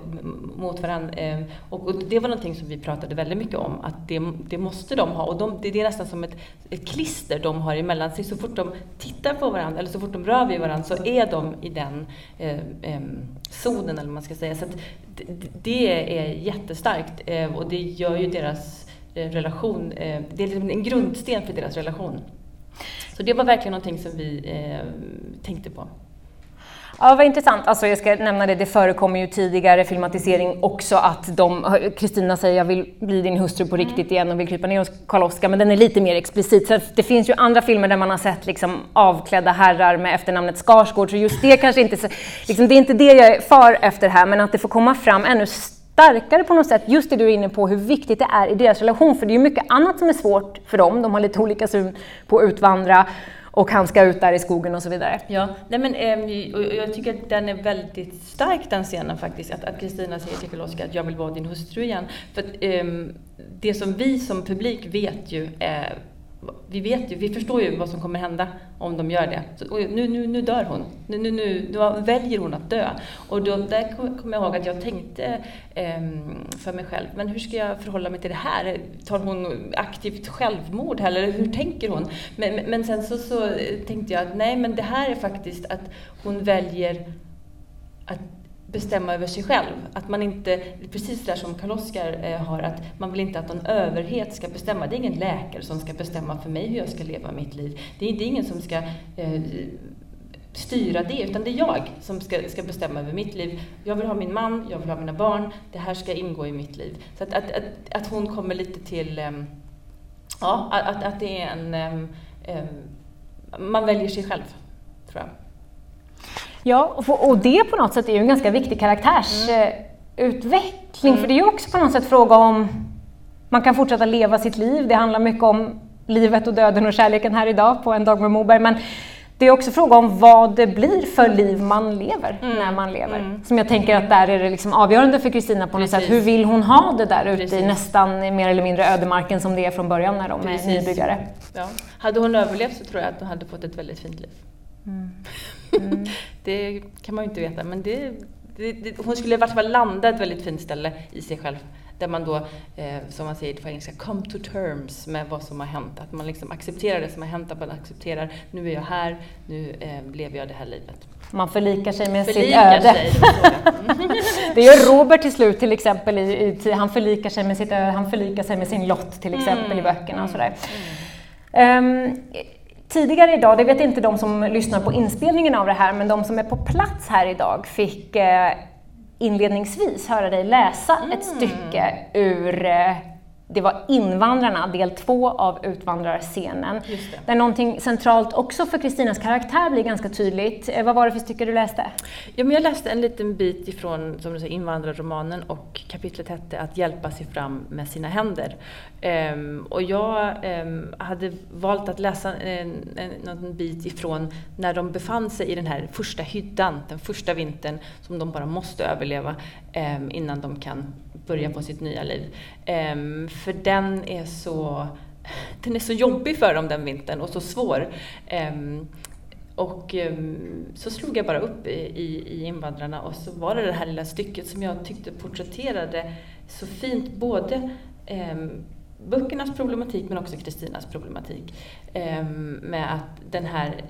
mot varandra. Eh, och, och, det var någonting som vi pratade väldigt mycket om, att det, det måste de ha. Och de, det, är nästan som ett, ett klister de har emellan sig. Så fort de tittar på varandra, eller så fort de rör vid varandra, så är de i den eh, eh, zonen, eller vad man ska säga. Så det, det, är jättestarkt eh, och det gör ju deras relation, det är liksom en grundsten för deras relation. Så det var verkligen någonting som vi tänkte på. Ja, vad intressant. Alltså jag ska nämna det, det förekommer ju tidigare filmatisering också att Kristina säger jag vill bli din hustru på mm. riktigt igen och vill krypa ner hos Karl-Oskar, men den är lite mer explicit. Så det finns ju andra filmer där man har sett liksom avklädda herrar med efternamnet Skarsgård, så just det kanske inte, liksom, det är inte det jag far efter här, men att det får komma fram ännu starkare på något sätt, just det du är inne på, hur viktigt det är i deras relation. För det är ju mycket annat som är svårt för dem, de har lite olika syn på att utvandra och han ska ut där i skogen och så vidare. Ja, nej men, eh, och jag tycker att den är väldigt stark den scenen faktiskt, att Kristina säger till Karl-Oskar att jag vill vara din hustru igen. För att, eh, det som vi som publik vet ju är vi vet ju, vi förstår ju vad som kommer hända om de gör det. Så, nu, nu, nu dör hon. Nu, nu, nu, nu väljer hon att dö. Och då, där kommer jag ihåg att jag tänkte eh, för mig själv, men hur ska jag förhålla mig till det här? Tar hon aktivt självmord eller hur tänker hon? Men, men sen så, så tänkte jag att nej, men det här är faktiskt att hon väljer att bestämma över sig själv. Att man inte, precis det där som Karl-Oskar eh, har, att man vill inte att någon överhet ska bestämma. Det är ingen läkare som ska bestämma för mig hur jag ska leva mitt liv. Det är, det är ingen som ska eh, styra det, utan det är jag som ska, ska bestämma över mitt liv. Jag vill ha min man, jag vill ha mina barn, det här ska ingå i mitt liv. Så att, att, att, att hon kommer lite till, eh, ja, att, att det är en, eh, eh, man väljer sig själv, tror jag. Ja, och det på något sätt är ju en ganska viktig karaktärsutveckling, mm. för det är ju också på något sätt fråga om man kan fortsätta leva sitt liv. Det handlar mycket om livet och döden och kärleken här idag på En dag med Moberg. Men det är också fråga om vad det blir för liv man lever mm. när man lever. Mm. Som jag tänker att där är det liksom avgörande för Kristina på något Precis. sätt. Hur vill hon ha det där ute Precis. i nästan mer eller mindre ödemarken som det är från början när de Precis. är nybyggare? Ja. Hade hon överlevt så tror jag att hon hade fått ett väldigt fint liv. Mm. Mm. det kan man ju inte veta, men det, det, det, hon skulle i vart fall landa ett väldigt fint ställe i sig själv. Där man då, eh, som man säger på engelska, come to terms med vad som har hänt. Att man liksom accepterar det som har hänt, att man accepterar, nu är jag här, nu eh, lever jag det här livet. Man förlikar sig med förlikar sitt öde. Sig, det gör Robert till slut till exempel, i, i, han förlikar sig med sitt öde, han förlikar sig med sin lott till exempel mm. i böckerna och sådär. Mm. Um, Tidigare idag, det vet inte de som lyssnar på inspelningen av det här, men de som är på plats här idag fick eh, inledningsvis höra dig läsa mm. ett stycke ur eh, det var Invandrarna, del två av Utvandrarscenen. Där någonting centralt också för Kristinas karaktär blir ganska tydligt. Eh, vad var det för stycke du läste? Ja, men jag läste en liten bit ifrån som du säger, Invandrarromanen och kapitlet hette Att hjälpa sig fram med sina händer. Um, och jag um, hade valt att läsa en, en, en bit ifrån när de befann sig i den här första hyddan, den första vintern som de bara måste överleva um, innan de kan börja på sitt nya liv. Um, för den är så den är så jobbig för dem den vintern och så svår. Um, och um, så slog jag bara upp i, i, i, Invandrarna och så var det det här lilla stycket som jag tyckte porträtterade så fint både böckernas problematik men också Kristinas problematik. med att den här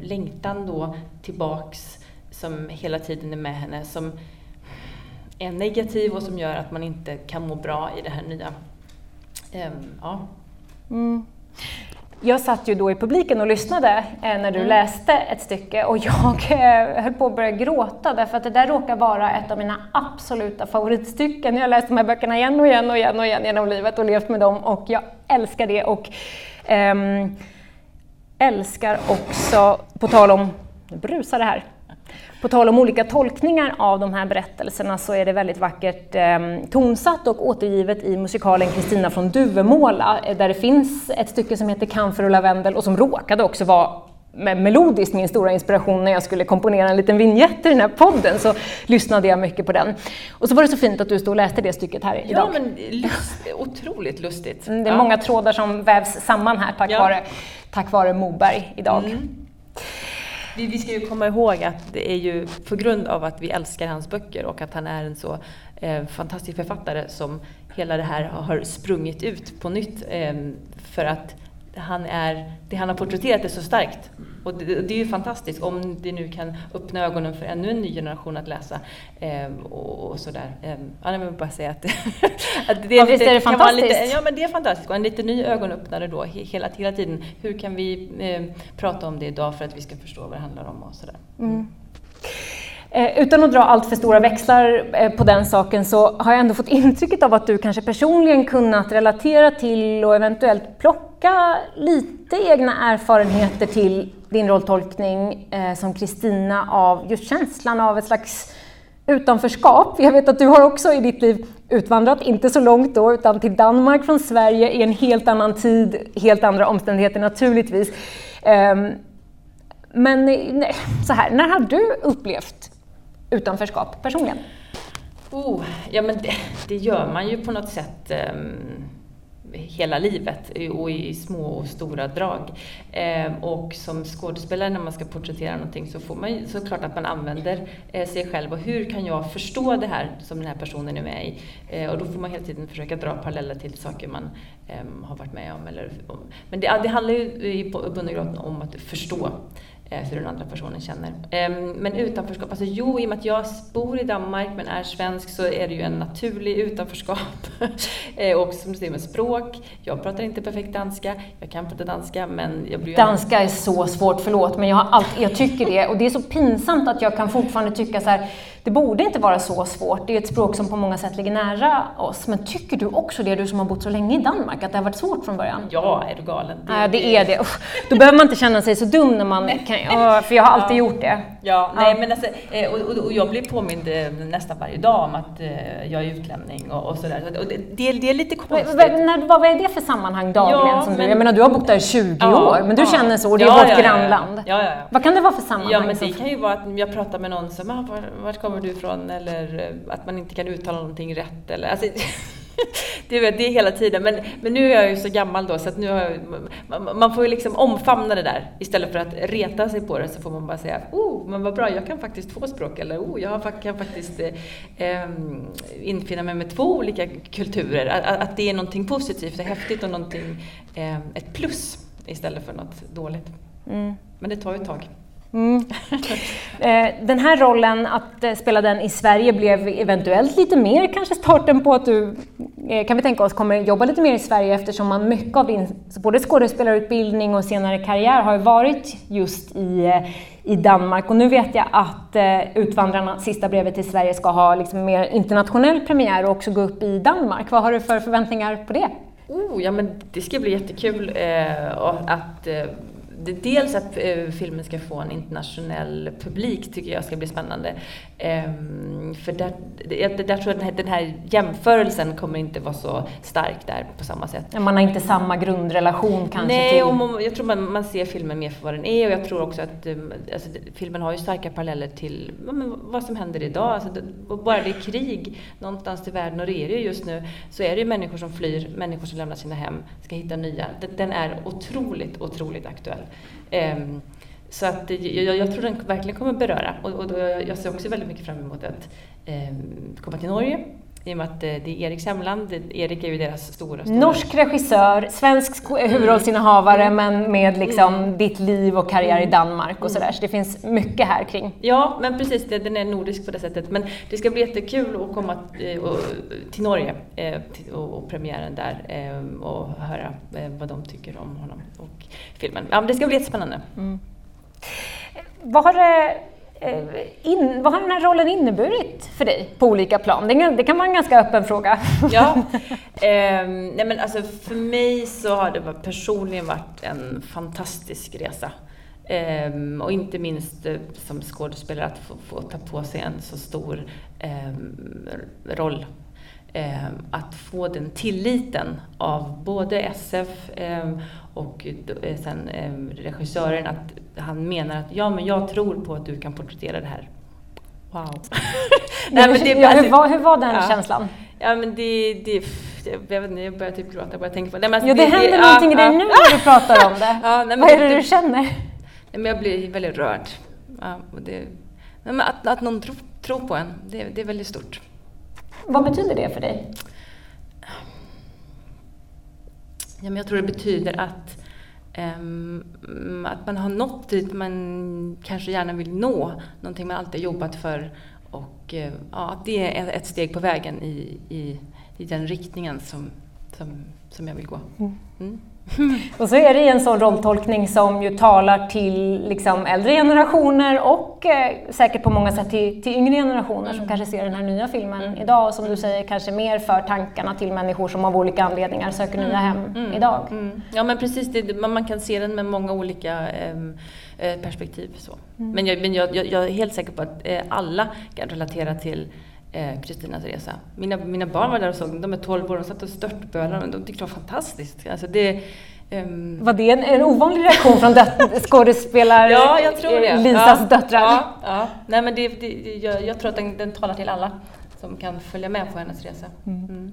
längtan då tillbaks som hela tiden är med henne som är negativ och som gör att man inte kan må bra i det här nya. Um, ja. Mm. Jag satt ju då i publiken och lyssnade eh, när du mm. läste ett stycke och jag eh, höll på att börja gråta därför att det där råkar vara ett av mina absoluta favoritstycken. Jag har läst de här böckerna igen och igen och igen och igen genom livet och levt med dem och jag älskar det och um, älskar också, på tal om, nu brusar det här, på tal om olika tolkningar av de här berättelserna så är det väldigt vackert eh, tonsatt och återgivet i musikalen Kristina från Duvemåla eh, där det finns ett stycke som heter Kamfer och lavendel och som råkade också vara melodiskt min stora inspiration när jag skulle komponera en liten vignett i den här podden så lyssnade jag mycket på den. Och så var det så fint att du stod och läste det stycket här idag. Ja, men lust, otroligt lustigt. Mm, det är ja. många trådar som vävs samman här tack, ja. vare, tack vare Moberg idag. Mm. Vi, vi, ska ju komma ihåg att det är ju på grund av att vi älskar hans böcker och att han är en så eh, fantastisk författare som hela det här har sprungit ut på nytt. Eh, för att han är, det han har porträtterat är så starkt. Och det, det, är ju fantastiskt om det nu kan öppna ögonen för ännu en ny generation att läsa. Eh, och, och, sådär. Eh, jag vill bara säga att, att det är, ja, lite, är det fantastiskt? Lite, ja, men det är fantastiskt. Och en lite ny ögonöppnare då hela, hela tiden. Hur kan vi eh, prata om det idag för att vi ska förstå vad det handlar om och sådär. Mm. Eh, utan att dra allt för stora växlar eh, på den saken så har jag ändå fått intrycket av att du kanske personligen kunnat relatera till och eventuellt plocka lite egna erfarenheter till din rolltolkning eh, som Kristina av just känslan av ett slags utanförskap. Jag vet att du har också i ditt liv utvandrat, inte så långt då, utan till Danmark från Sverige i en helt annan tid, helt andra omständigheter naturligtvis. Ehm, men eh, nej, så här, när har du upplevt utanförskap personligen? Oh, ja, men det, det, gör man ju på något sätt um, hela livet och i små och stora drag. Um, och som skådespelare när man ska porträttera någonting så får man ju såklart att man använder uh, sig själv och hur kan jag förstå det här som den här personen är med i? Uh, och då får man hela tiden försöka dra paralleller till saker man um, har varit med om. Eller, om. Men det, det handlar ju i grund och om att förstå eh, för den andra personen känner. Ehm, men utanförskap, alltså jo, i och med att jag bor i Danmark men är svensk så är det ju en naturlig utanförskap. Eh, och som du säger med språk, jag pratar inte perfekt danska, jag kan prata danska men jag blir Danska är så svårt, förlåt, men jag, har allt, jag tycker det. Och det är så pinsamt att jag kan fortfarande tycka så här, det borde inte vara så svårt. Det är ett språk som på många sätt ligger nära oss. Men tycker du också det, du som har bott så länge i Danmark, att det har varit svårt från början? Ja, är du galen? Det, Nej, det är det. Usch, då behöver man inte känna sig så dum när man kan, för jag har alltid ja. gjort det. Ja, nej, men alltså, eh, och, och, jag blir påmind eh, nästan varje dag om att eh, jag är utlänning och, och sådär. Och det, det, det är lite konstigt. Men, när, vad är det för sammanhang dagligen? Ja, som men, du, jag menar, du har bott där i 20 ja, år, men du ja, känner så, och det är ja, vårt grannland. Ja, ja, Vad kan det vara för sammanhang? Ja, men det kan ju vara att jag pratar med någon som, ah, var, vart kommer du ifrån? Eller att man inte kan uttala någonting rätt. Eller, alltså, det, är, det är hela tiden, men, men nu är jag ju så gammal då så att nu har jag, man, man, får ju liksom omfamna det där istället för att reta sig på det så får man bara säga oh, men vad bra, jag kan faktiskt två språk eller oh, jag kan faktiskt eh, infinna mig med två olika kulturer. Att, att det är någonting positivt och häftigt och någonting, eh, ett plus istället för något dåligt. Mm. Men det tar ju ett tag. Mm. Eh, den här rollen, att eh, spela den i Sverige, blev eventuellt lite mer kanske starten på att du, eh, kan vi tänka oss, kommer jobba lite mer i Sverige eftersom man mycket av din både skådespelarutbildning och senare karriär har varit just i, i Danmark. Och nu vet jag att Utvandrarna, sista brevet till Sverige, ska ha liksom mer internationell premiär och också gå upp i Danmark. Vad har du för förväntningar på det? Oh, ja, men det ska bli jättekul eh, att eh, dels att eh, filmen ska få en internationell publik tycker jag ska bli spännande. Ehm, för där, där tror jag den här, den här jämförelsen kommer inte vara så stark där på samma sätt. Man har inte samma grundrelation kanske? Nej, till... och man, jag tror man, man ser filmen mer för vad den är och jag tror också att eh, alltså, filmen har ju starka paralleller till vad som händer idag. Alltså, bara det är krig någonstans i världen och det är det ju just nu så är det ju människor som flyr, människor som lämnar sina hem, ska hitta nya. Den är otroligt, otroligt aktuell. Um, så att jag, jag, tror den verkligen kommer beröra. Och, och då, jag ser också väldigt mycket fram emot att um, komma till Norge i och med att det är Eriks hemland. Erik är ju deras stora... stora... Norsk regissör, svensk huvudrollsinnehavare mm. men med liksom mm. ditt liv och karriär i mm. Danmark och sådär. Så det finns mycket här kring. Ja, men precis. Den är nordisk på det sättet. Men det ska bli jättekul att komma eh, till Norge eh, och premiären där eh, och höra vad de tycker om honom och filmen. Ja, det ska bli jättespännande. Mm. Vad har det Eh, in, vad har den här rollen inneburit för dig på olika plan? Det, det kan vara en ganska öppen fråga. Ja, eh, nej men alltså för mig så har det personligen varit en fantastisk resa. Eh, och inte minst eh, som skådespelare att få, få, ta på sig en så stor ehm, roll eh, att få den tilliten av både SF eh, och eh, sen eh, regissören att han menar att ja, men jag tror på att du kan porträttera det här. Wow! Nej, men det, ja, hur, var, hur var den ja. känslan? Ja, men det, det, jag, vet inte, jag börjar typ gråta bara tänka på det. Nej, men alltså, ja, det, det händer det, någonting i dig nu när du pratar om det. ja, nej, Vad är det du känner? Nej, men jag blir väldigt rörd. Ja, och det, men att, att någon tror, tror på en, det, det är väldigt stort. Vad betyder det för dig? Ja, men jag tror det betyder att, um, att man har nått dit man kanske gärna vill nå, någonting man alltid jobbat för och uh, ja, att det är ett steg på vägen i, i, i den riktningen som, som, som jag vill gå. Mm. Och så är det en sån rolltolkning som ju talar till liksom äldre generationer och eh, säkert på många sätt till, till yngre generationer mm. som kanske ser den här nya filmen mm. idag och som du säger kanske mer för tankarna till människor som av olika anledningar söker nya mm. hem mm. idag. Mm. Ja men precis, det, man kan se den med många olika eh, perspektiv. Så. Mm. Men, jag, men jag, jag, jag, är helt säker på att eh, alla kan relatera till Eh, Kristinas resa. Mina, mina barn var där och såg de är 12 år, de satt och störtbölade de tyckte det var fantastiskt. Alltså det, um... Var det en, en ovanlig reaktion från skådespelar ja, jag tror det. Lisas ja, döttrar? Ja, ja. Nej, men det, det, jag, jag tror att den, den talar till alla som kan följa med på hennes resa. Mm. Mm.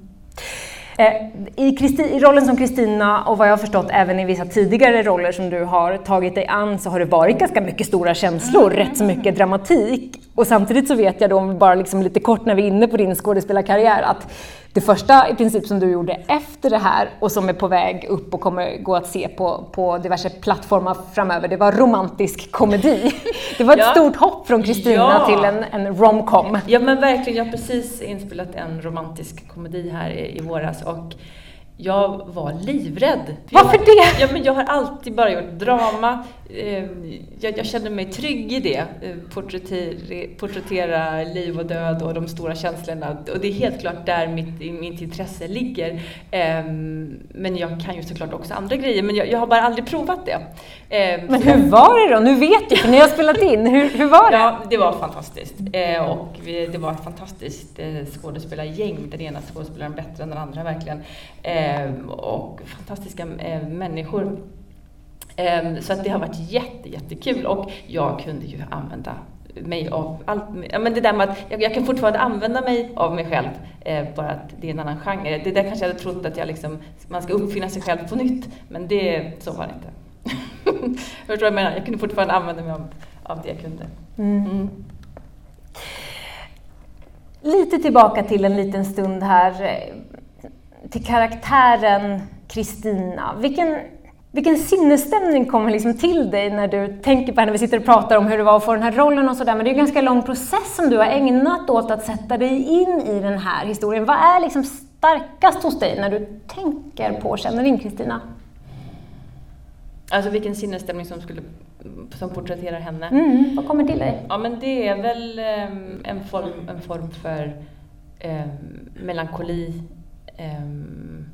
Eh, I, Christi, I, rollen som Kristina och vad jag har förstått även i vissa tidigare roller som du har tagit dig an så har det varit ganska mycket stora känslor, mm. rätt så mycket dramatik. Och samtidigt så vet jag då, bara liksom lite kort när vi är inne på din skådespelarkarriär, att Det första i princip som du gjorde efter det här och som är på väg upp och kommer gå att se på, på diverse plattformar framöver, det var romantisk komedi. Det var ett ja. stort hopp från Kristina ja. till en, en romcom. Ja men verkligen, jag har precis inspelat en romantisk komedi här i, i våras och jag var livrädd. Varför jag, det? Ja, men jag har alltid bara gjort drama. Eh, jag, jag kände mig trygg i det. Eh, porträttera, liv och död och de stora känslorna. Och det är helt klart där mitt, mitt intresse ligger. Ehm, men jag kan ju såklart också andra grejer, men jag, jag har bara aldrig provat det. Ehm, men hur var det då? Nu vet du, för ni har spelat in. Hur, hur var det? Ja, det var fantastiskt. Eh, och det var ett fantastiskt skådespelargäng. Den ena skådespelaren bättre än den andra verkligen. Ehm, och fantastiska människor. Ehm, så att det har varit jätte, jättekul och jag kunde ju använda mig av allt. Ja, men det där med att jag, jag, kan fortfarande använda mig av mig själv, eh, bara att det är en annan genre. Det där kanske jag hade trott att jag liksom, man ska uppfinna sig själv på nytt, men det, så var det inte. Förstår du vad jag menar? Jag kunde fortfarande använda mig av, av det jag kunde. Mm. Mm. Lite tillbaka till en liten stund här, eh, till karaktären Kristina. Vilken vilken sinnesstämning kommer liksom till dig när du tänker på henne? Vi sitter och pratar om hur det var att få den här rollen och sådär, men det är en ganska lång process som du har ägnat åt att sätta dig in i den här historien. Vad är liksom starkast hos dig när du tänker på och känner in Kristina? Alltså vilken sinnesstämning som, skulle, som porträtterar henne? Mm, vad kommer till dig? Ja, men det är väl um, en, form, en form för um, melankoli um,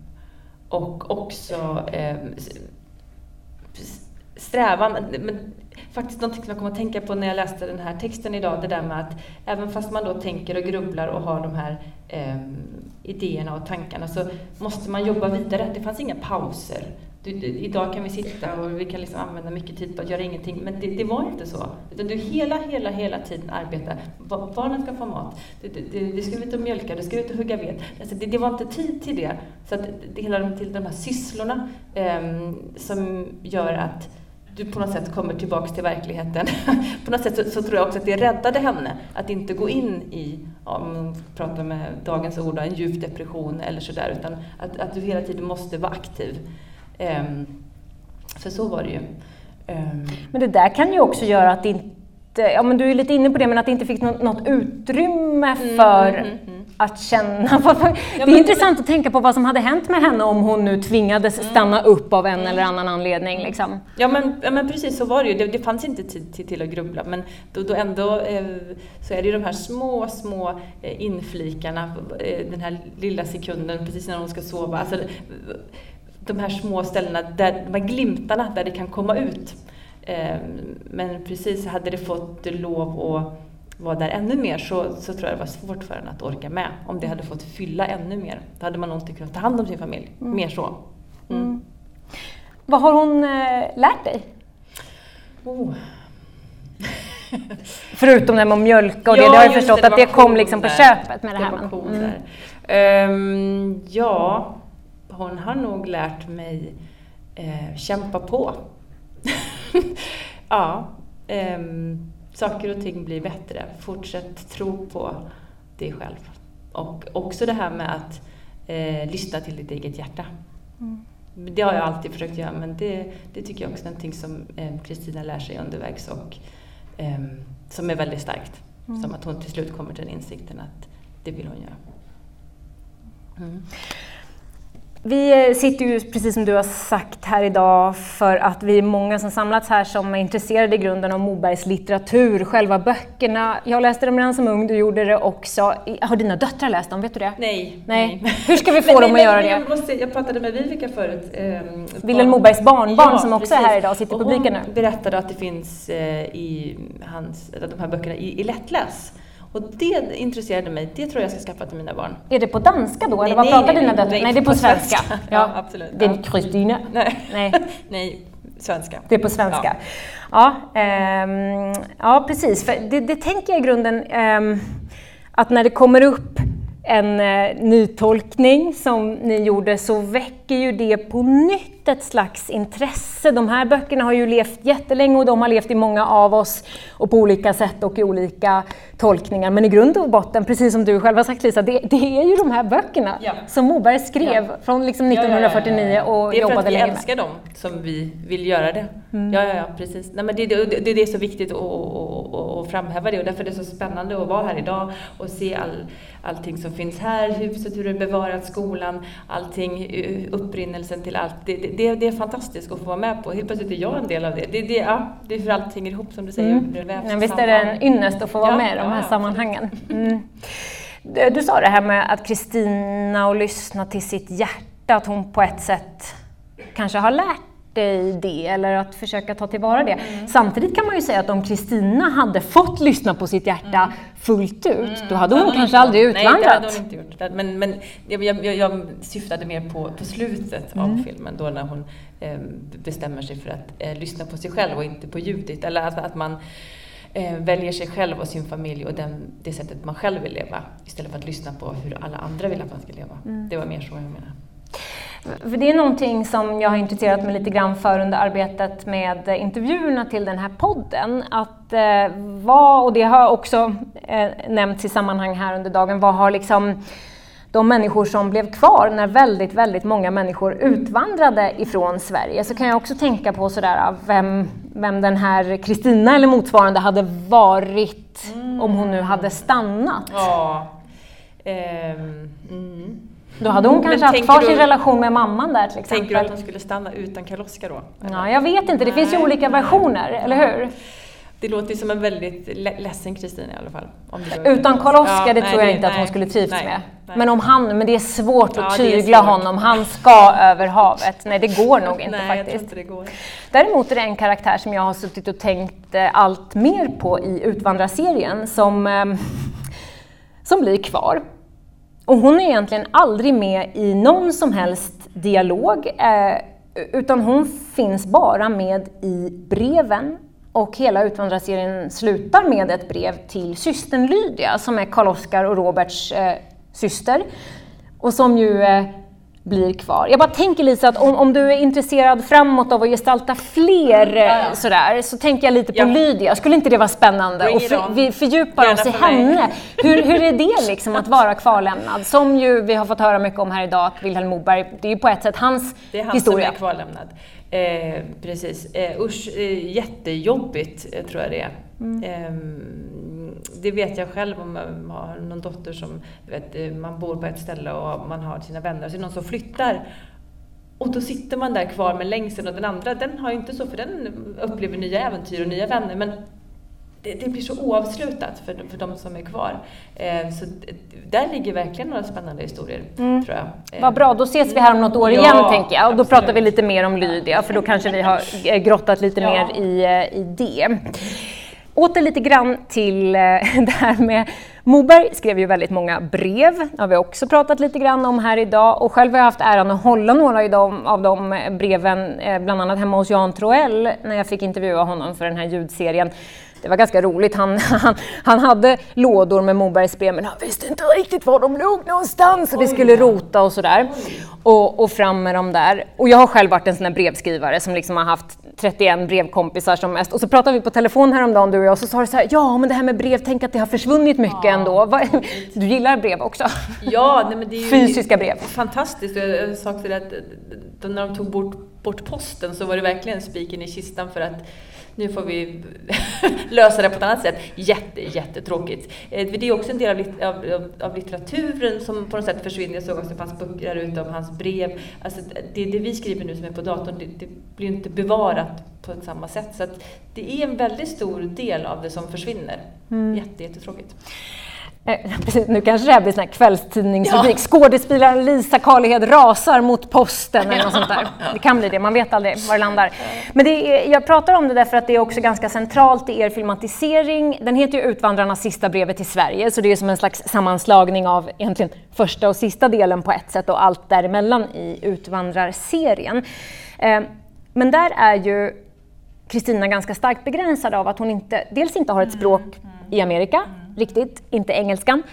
och också strävan, men faktiskt något som jag kom att tänka på när jag läste den här texten idag, det där med att även fast man då tänker och grubblar och har de här eh, idéerna och tankarna så måste man jobba vidare. Det fanns inga pauser. Du, du, idag kan vi sitta och vi kan liksom använda mycket tid på att göra ingenting, men det, det var inte så. Utan du hela, hela, hela tiden arbetar. Barnen ska få mat, du, du, du ska ut och mjölka, du ska ut och hugga ved. Alltså det, det var inte tid till det. Så att det hela till de här sysslorna eh, som gör att du på något sätt kommer tillbaks till verkligheten. på något sätt så, så, tror jag också att det räddade henne, att inte gå in i, om man pratar med dagens ord, en djup depression eller sådär, utan att, att du hela tiden måste vara aktiv. Um, för så var det ju. Um, men det där kan ju också göra att det inte, ja men du är lite inne på det, men att det inte fick något, något utrymme mm, för mm, mm, mm att känna. det är intressant att tänka på vad som hade hänt med henne om hon nu tvingades mm. stanna upp av en eller annan anledning. Liksom. Ja, men, ja, men precis så var det ju. Det, det fanns inte tid till, till att grubbla, men då, då ändå eh, så är det ju de här små, små eh, inflikarna, eh, den här lilla sekunden precis när hon ska sova. Alltså, de här små ställena, där, de här glimtarna där det kan komma ut. Eh, men precis, hade det fått lov att var där ännu mer så, så tror jag det var svårt för henne att orka med. Om det hade fått fylla ännu mer. Då hade man nog inte kunnat ta hand om sin familj. Mm. Mer så. Mm. Mm. Vad har hon äh, lärt dig? Oh. Förutom det med mjölka och det, ja, det har jag förstått det, att det kom liksom på köpet med det, det här. Mm. um, ja, hon har nog lärt mig uh, kämpa på. ja. Um, saker och ting blir bättre. Fortsätt tro på dig själv. Och också det här med att eh, lyssna till ditt eget hjärta. Mm. Det har jag alltid försökt göra, men det, det tycker jag också är någonting som eh, Kristina eh, lär sig undervägs och eh, som är väldigt starkt. Mm. Som att hon till slut kommer till den insikten att det vill hon göra. Mm. Vi sitter ju, precis som du har sagt här idag, för att vi är många som samlats här som är intresserade i grunden av Mobergs litteratur, själva böckerna. Jag läste dem redan som ung, du gjorde det också. Har dina döttrar läst dem? Vet du det? Nej. nej. Hur ska vi få dem att göra det? Jag, måste, jag pratade med Vivica förut. Eh, Vilhelm Mobergs barnbarn ja, som också precis. är här idag och sitter i publiken nu. Hon berättade att det finns eh, i hans, de här böckerna i, i lättläs. Och det intresserade mig, det tror jag ska skaffa till mina barn. Är det på danska då, nej, eller vad pratar nej, dina döttrar? Nej, nej, det är på, på svenska. svenska. Ja, absolut. Det är Kristina. Nej. nej. nej, svenska. Det är på svenska. Ja, ja, um, ja precis. För det, det tänker jag i grunden, um, att när det kommer upp en uh, nytolkning som ni gjorde så väcker ju det på nytt ett slags intresse. De här böckerna har ju levt jättelänge och de har levt i många av oss och på olika sätt och i olika tolkningar. Men i grund och botten, precis som du själv har sagt Lisa, det, det är ju de här böckerna ja. som Moberg skrev ja. från liksom 1949 ja, och jobbade länge med. Det är för att vi älskar dem som vi vill göra det. Mm. Ja, ja, precis. Nej, men det, det, det, det är så viktigt att, att, att, framhäva det och därför är det så spännande att vara här idag och se all, allting som finns här, huset, hur det är bevarat, skolan, allting, upprinnelsen till allt. Det, det, det, är fantastiskt att få vara med på. Helt plötsligt är jag en del av det. Det, det, ja, det är för allt hänger ihop som du säger. Mm. Det ja, visst är det en ynnest att få vara ja, med i de här ja, sammanhangen. Mm. Du sa det här med att Kristina och lyssna till sitt hjärta, att hon på ett sätt kanske har lärt dig det eller att försöka ta tillvara det. Mm. Samtidigt kan man ju säga att om Kristina hade fått lyssna på sitt hjärta mm. fullt ut, mm. då hade hon, hon kanske aldrig utvandrat. Nej, det hade hon inte gjort. Men, men jag, jag, jag syftade mer på, på slutet av mm. filmen, då när hon eh, bestämmer sig för att eh, lyssna på sig själv och inte på Judit. Eller att, att man eh, väljer sig själv och sin familj och den, det sättet man själv vill leva istället för att lyssna på hur alla andra vill att man ska leva. Mm. Det var mer så jag menar. För det är någonting som jag har intresserat mig lite grann för under arbetet med intervjuerna till den här podden. Att eh, vad, och det har också eh, nämnts i sammanhang här under dagen, vad har liksom de människor som blev kvar när väldigt, väldigt många människor utvandrade ifrån Sverige så kan jag också tänka på sådär ah, vem, vem den här Kristina eller motsvarande hade varit mm. om hon nu hade stannat. Ja. Um, mm. Då hade hon kanske haft kvar sin relation med mamman där till exempel. Tänker du att hon skulle stanna utan Karl-Oskar då? Eller? Ja, jag vet inte. Det finns ju olika versioner, eller hur? Det låter ju som en väldigt ledsen Kristina i alla fall. Utan Karl-Oskar, ja, det tror jag inte nej, att hon skulle trivts nej, med. Nej. Men om han, men det är svårt att tygla svårt. honom. Han ska över havet. Nej, det går nog inte nej, faktiskt. Inte det går. Däremot är det en karaktär som jag har suttit och tänkt eh, allt mer på i Utvandrarserien som, eh, som blir kvar. Och hon är egentligen aldrig med i någon som helst dialog, eh, utan hon finns bara med i breven. Och hela Utvandrarserien slutar med ett brev till systern Lydia, som är Karl-Oskar och Roberts eh, syster. Och som ju eh, blir kvar. Jag bara tänker Lisa att om, om du är intresserad framåt av att gestalta fler mm, ja. sådär, så tänker jag lite på ja. Lydia. Skulle inte det vara spännande? och för, vi fördjupar oss i henne. Hur, hur är det liksom att vara kvarlämnad? Som ju vi har fått höra mycket om här idag, att Vilhelm Moberg, det är ju på ett sätt hans historia. Det är han historia. som är kvarlämnad. Eh, precis. Eh, usch, eh, jättejobbigt eh, tror jag det är. Mm. Eh, det vet jag själv om man har någon dotter som, vet, man bor på ett ställe och man har sina vänner, och så är det någon som flyttar och då sitter man där kvar med längseln och den andra, den har ju inte så för den upplever nya äventyr och nya vänner men det, det blir så oavslutat för, för de som är kvar. Eh, så där ligger verkligen några spännande historier, mm. tror jag. Vad bra, då ses vi här om något år igen, ja, tänker jag. Och då absolut. pratar vi lite mer om Lydia, för då kanske vi har grottat lite ja. mer i, eh, i det. Åter lite grann till eh, det här med Moberg. Skrev ju väldigt många brev, det har vi också pratat lite grann om här idag. Och själv har jag haft äran att hålla några av de eh, breven, eh, bland annat hemma hos Jan Troell när jag fick intervjua honom för den här ljudserien det var ganska roligt. Han, han, han hade lådor med Mobergs brev men han visste inte riktigt var de låg någonstans och vi skulle rota och sådär. Och, och fram med dem där. Och jag har själv varit en sån där brevskrivare som liksom har haft 31 brevkompisar som mest. Och så pratade vi på telefon häromdagen du och jag och så sa du så här, ja men det här med brev, tänk att det har försvunnit mycket ja. ändå. Du gillar brev också? Ja, nej, men det är ju Fysiska brev. Fantastiskt. Jag sa också det att när de tog bort, bort posten så var det verkligen spiken i kistan för att nu får vi lösa det på ett annat sätt. Jätte, jättetråkigt. Eh, det är också en del av, av, av litteraturen som på något sätt försvinner. Jag såg också att det fanns böcker där ute om hans brev. Alltså det, det vi skriver nu som är på datorn, det, det blir inte bevarat på samma sätt. Så det är en väldigt stor del av det som försvinner. Mm. Jätte, jättetråkigt. Eh, nu kanske det här blir sån här kvällstidningsrubrik. Ja. Skådespelaren Lisa Karlhed rasar mot posten eller något sånt där. Det kan bli det, man vet aldrig var det landar. Men det är, jag pratar om det därför att det är också ganska centralt i er filmatisering. Den heter ju Utvandrarnas sista brevet till Sverige, så det är som en slags sammanslagning av egentligen första och sista delen på ett sätt och allt däremellan i Utvandrarserien. Eh, men där är ju Kristina ganska starkt begränsad av att hon inte, dels inte har ett språk i Amerika, riktigt, inte engelskan.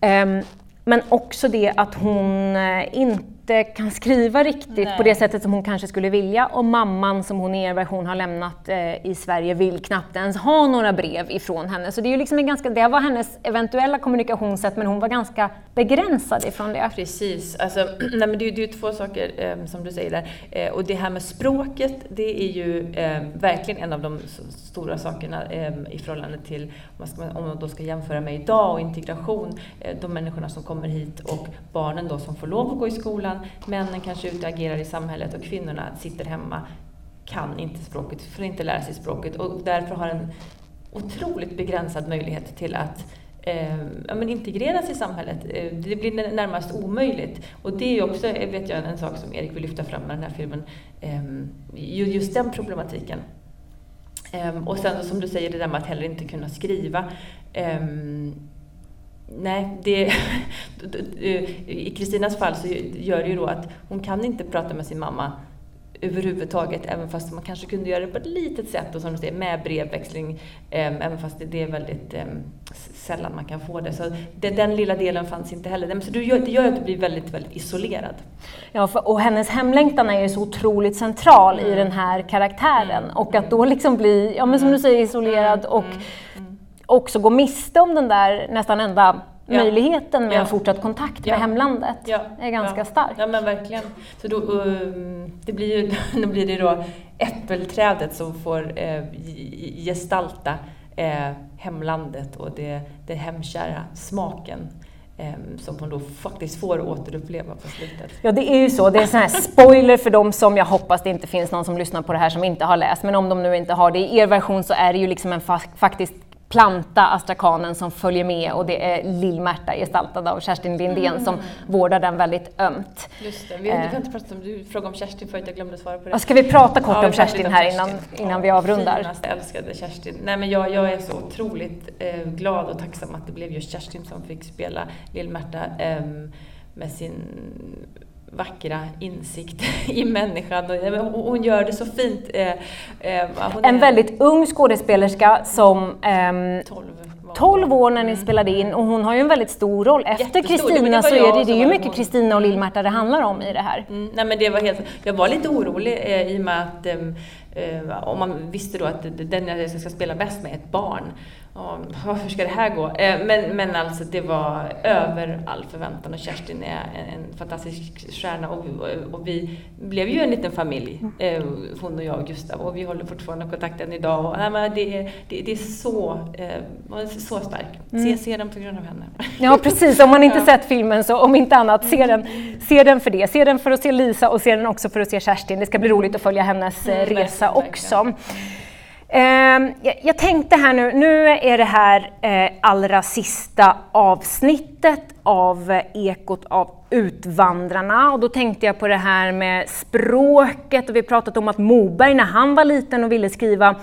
Ehm, men också det att hon eh, inte inte kan skriva riktigt Nej. på det sättet som hon kanske skulle vilja och mamman som hon i er version har lämnat eh, i Sverige vill knappt ens ha några brev ifrån henne. Så det, är ju liksom en ganska, det var hennes eventuella kommunikationssätt men hon var ganska begränsad ifrån det. Precis, alltså, nej, men det, är, är två saker eh, som du säger där. Eh, och det här med språket, det är ju eh, verkligen en av de stora sakerna eh, i förhållande till, om man då ska jämföra med idag och integration, eh, de människorna som kommer hit och barnen då som får lov att gå i skolan, männen kanske ute och agerar i samhället och kvinnorna sitter hemma, kan inte språket, får inte lära sig språket och därför har en otroligt begränsad möjlighet till att eh, ja, men integreras i samhället. Eh, det blir närmast omöjligt. Och det är också, eh, vet jag, en sak som Erik vill lyfta fram med den här filmen, eh, just den problematiken. Eh, och sen som du säger, det där med att heller inte kunna skriva. Ehm, Nej, det, i Kristinas fall så gör det ju då att hon kan inte prata med sin mamma överhuvudtaget, även fast man kanske kunde göra det på ett litet sätt och som du säger med brevväxling, även fast det, är väldigt sällan man kan få det. Så den lilla delen fanns inte heller. Så det gör, att du blir väldigt, väldigt isolerad. Ja, och hennes hemlängtan är ju så otroligt central mm. i den här karaktären mm. och att då liksom bli, ja men som du säger, isolerad mm. och mm. Också gå miste om den där nästan enda Ja. möjligheten med ja. en fortsatt kontakt ja. med hemlandet ja. är ganska stark. Ja men verkligen. Så då, um, det blir ju, då blir det då äppelträdet som får eh, gestalta eh, hemlandet och det, det hemkära smaken eh, som hon då faktiskt får återuppleva på slutet. Ja, det är ju så. Det är en sån här spoiler för dem som jag hoppas det inte finns någon som lyssnar på det här som inte har läst. Men om de nu inte har det, i er version så är det ju liksom en fa faktiskt planta astrakanen som följer med och det är Lill-Märta gestaltad av Kerstin Lindén mm. som vårdar den väldigt ömt. Just det. Vi har inte eh. pratat om, du frågade om Kerstin förut, jag glömde svara på det. Ska vi prata kort ja, om Kerstin här innan, innan vi avrundar? Finast, jag älskade Kerstin. Nej, men jag, jag är så otroligt eh, glad och tacksam att det blev just Kerstin som fick spela Lill-Märta eh, med sin vackra insikt i människan. Hon gör det så fint. Eh, eh, en väldigt ung skådespelerska som 12 ehm, 12 år när ni mm. spelade in och hon har ju en väldigt stor roll. Efter Kristina så är det, det är ju mycket Kristina och Lill-Märta det handlar om i det här. Mm, nej men det var helt, jag var lite orolig eh, i och med att eh, eh om man visste då att den jag ska spela bäst med är ett barn Ja, hur ska det här gå? Eh, men, men alltså det var över all förväntan och Kerstin är en fantastisk stjärna och, och vi blev ju en liten familj, eh, hon och jag och Gustav och vi håller fortfarande kontakten idag. Och, nej, det, är, det, det är så, eh, så stark. Se, mm. se den på grund av henne. Ja precis, om man inte sett filmen så om inte annat, se den, se den för det. Se den för att se Lisa och se den också för att se Kerstin. Det ska bli roligt att följa hennes mm, resa verkligen, också. Ehm, jag tänkte här nu, nu är det här eh, allra sista avsnittet av eh, Ekot av Utvandrarna och då tänkte jag på det här med språket och vi pratat om att Moberg när han var liten och ville skriva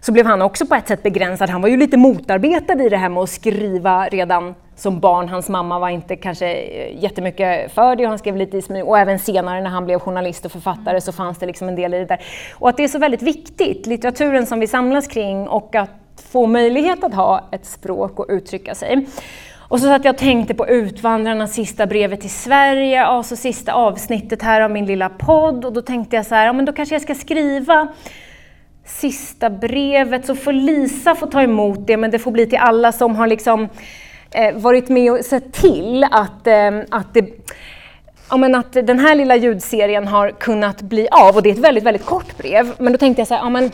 så blev han också på ett sätt begränsad. Han var ju lite motarbetad i det här med att skriva redan som barn. Hans mamma var inte kanske eh, jättemycket för det och han skrev lite i smyg. Och även senare när han blev journalist och författare så fanns det liksom en del i det där. Och att det är så väldigt viktigt, litteraturen som vi samlas kring och att få möjlighet att ha ett språk och uttrycka sig. Och så satt jag och tänkte på Utvandrarnas sista brevet till Sverige, alltså sista avsnittet här av min lilla podd. Och då tänkte jag så här, ja men då kanske jag ska skriva sista brevet, så får Lisa få ta emot det, men det får bli till alla som har liksom Eh, varit med och sett till att, eh, att, det, ja, men att den här lilla ljudserien har kunnat bli av. Och det är ett väldigt, väldigt kort brev. Men då tänkte jag så här, ja, men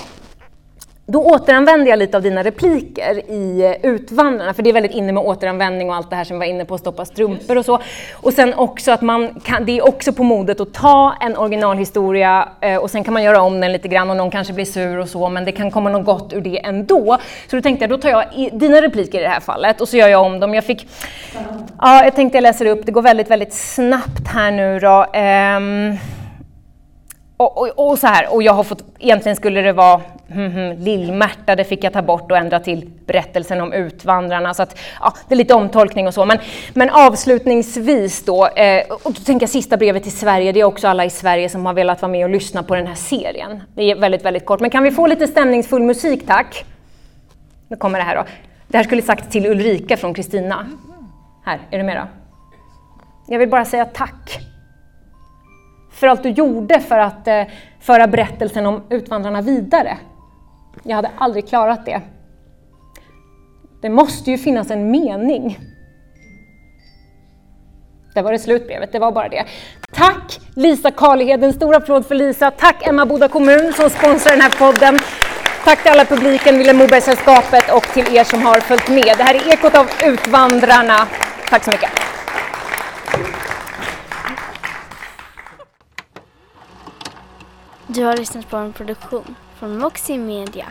då återanvänder jag lite av dina repliker i eh, Utvandrarna, för det är väldigt inne med återanvändning och allt det här som vi var inne på, att stoppa strumpor och så. Och sen också att man kan, det är också på modet att ta en originalhistoria eh, och sen kan man göra om den lite grann och någon kanske blir sur och så, men det kan komma något gott ur det ändå. Så då tänkte jag, då tar jag dina repliker i det här fallet och så gör jag om dem. Jag fick, ja, jag tänkte jag läser upp, det går väldigt, väldigt snabbt här nu då. Um, och, och, och, så här, och jag har fått, egentligen skulle det vara mm, mm, Lill-Märta, det fick jag ta bort och ändra till berättelsen om utvandrarna. Så att, ja, det är lite omtolkning och så. Men, men avslutningsvis då, eh, och då tänker jag sista brevet till Sverige, det är också alla i Sverige som har velat vara med och lyssna på den här serien. Det är väldigt, väldigt kort. Men kan vi få lite stämningsfull musik tack? Nu kommer det här då. Det här skulle sagt till Ulrika från Kristina. Här, är du med då? Jag vill bara säga tack för allt du gjorde för att eh, föra berättelsen om utvandrarna vidare. Jag hade aldrig klarat det. Det måste ju finnas en mening. Där var det slutbrevet, det var bara det. Tack Lisa Karlheden, stor applåd för Lisa. Tack Emma Boda kommun som sponsrar den här podden. Tack till alla publiken, Vilhelm Moberg-sällskapet och till er som har följt med. Det här är Ekot av Utvandrarna. Tack så mycket. Du har lyssnat på en produktion från Moxie Media.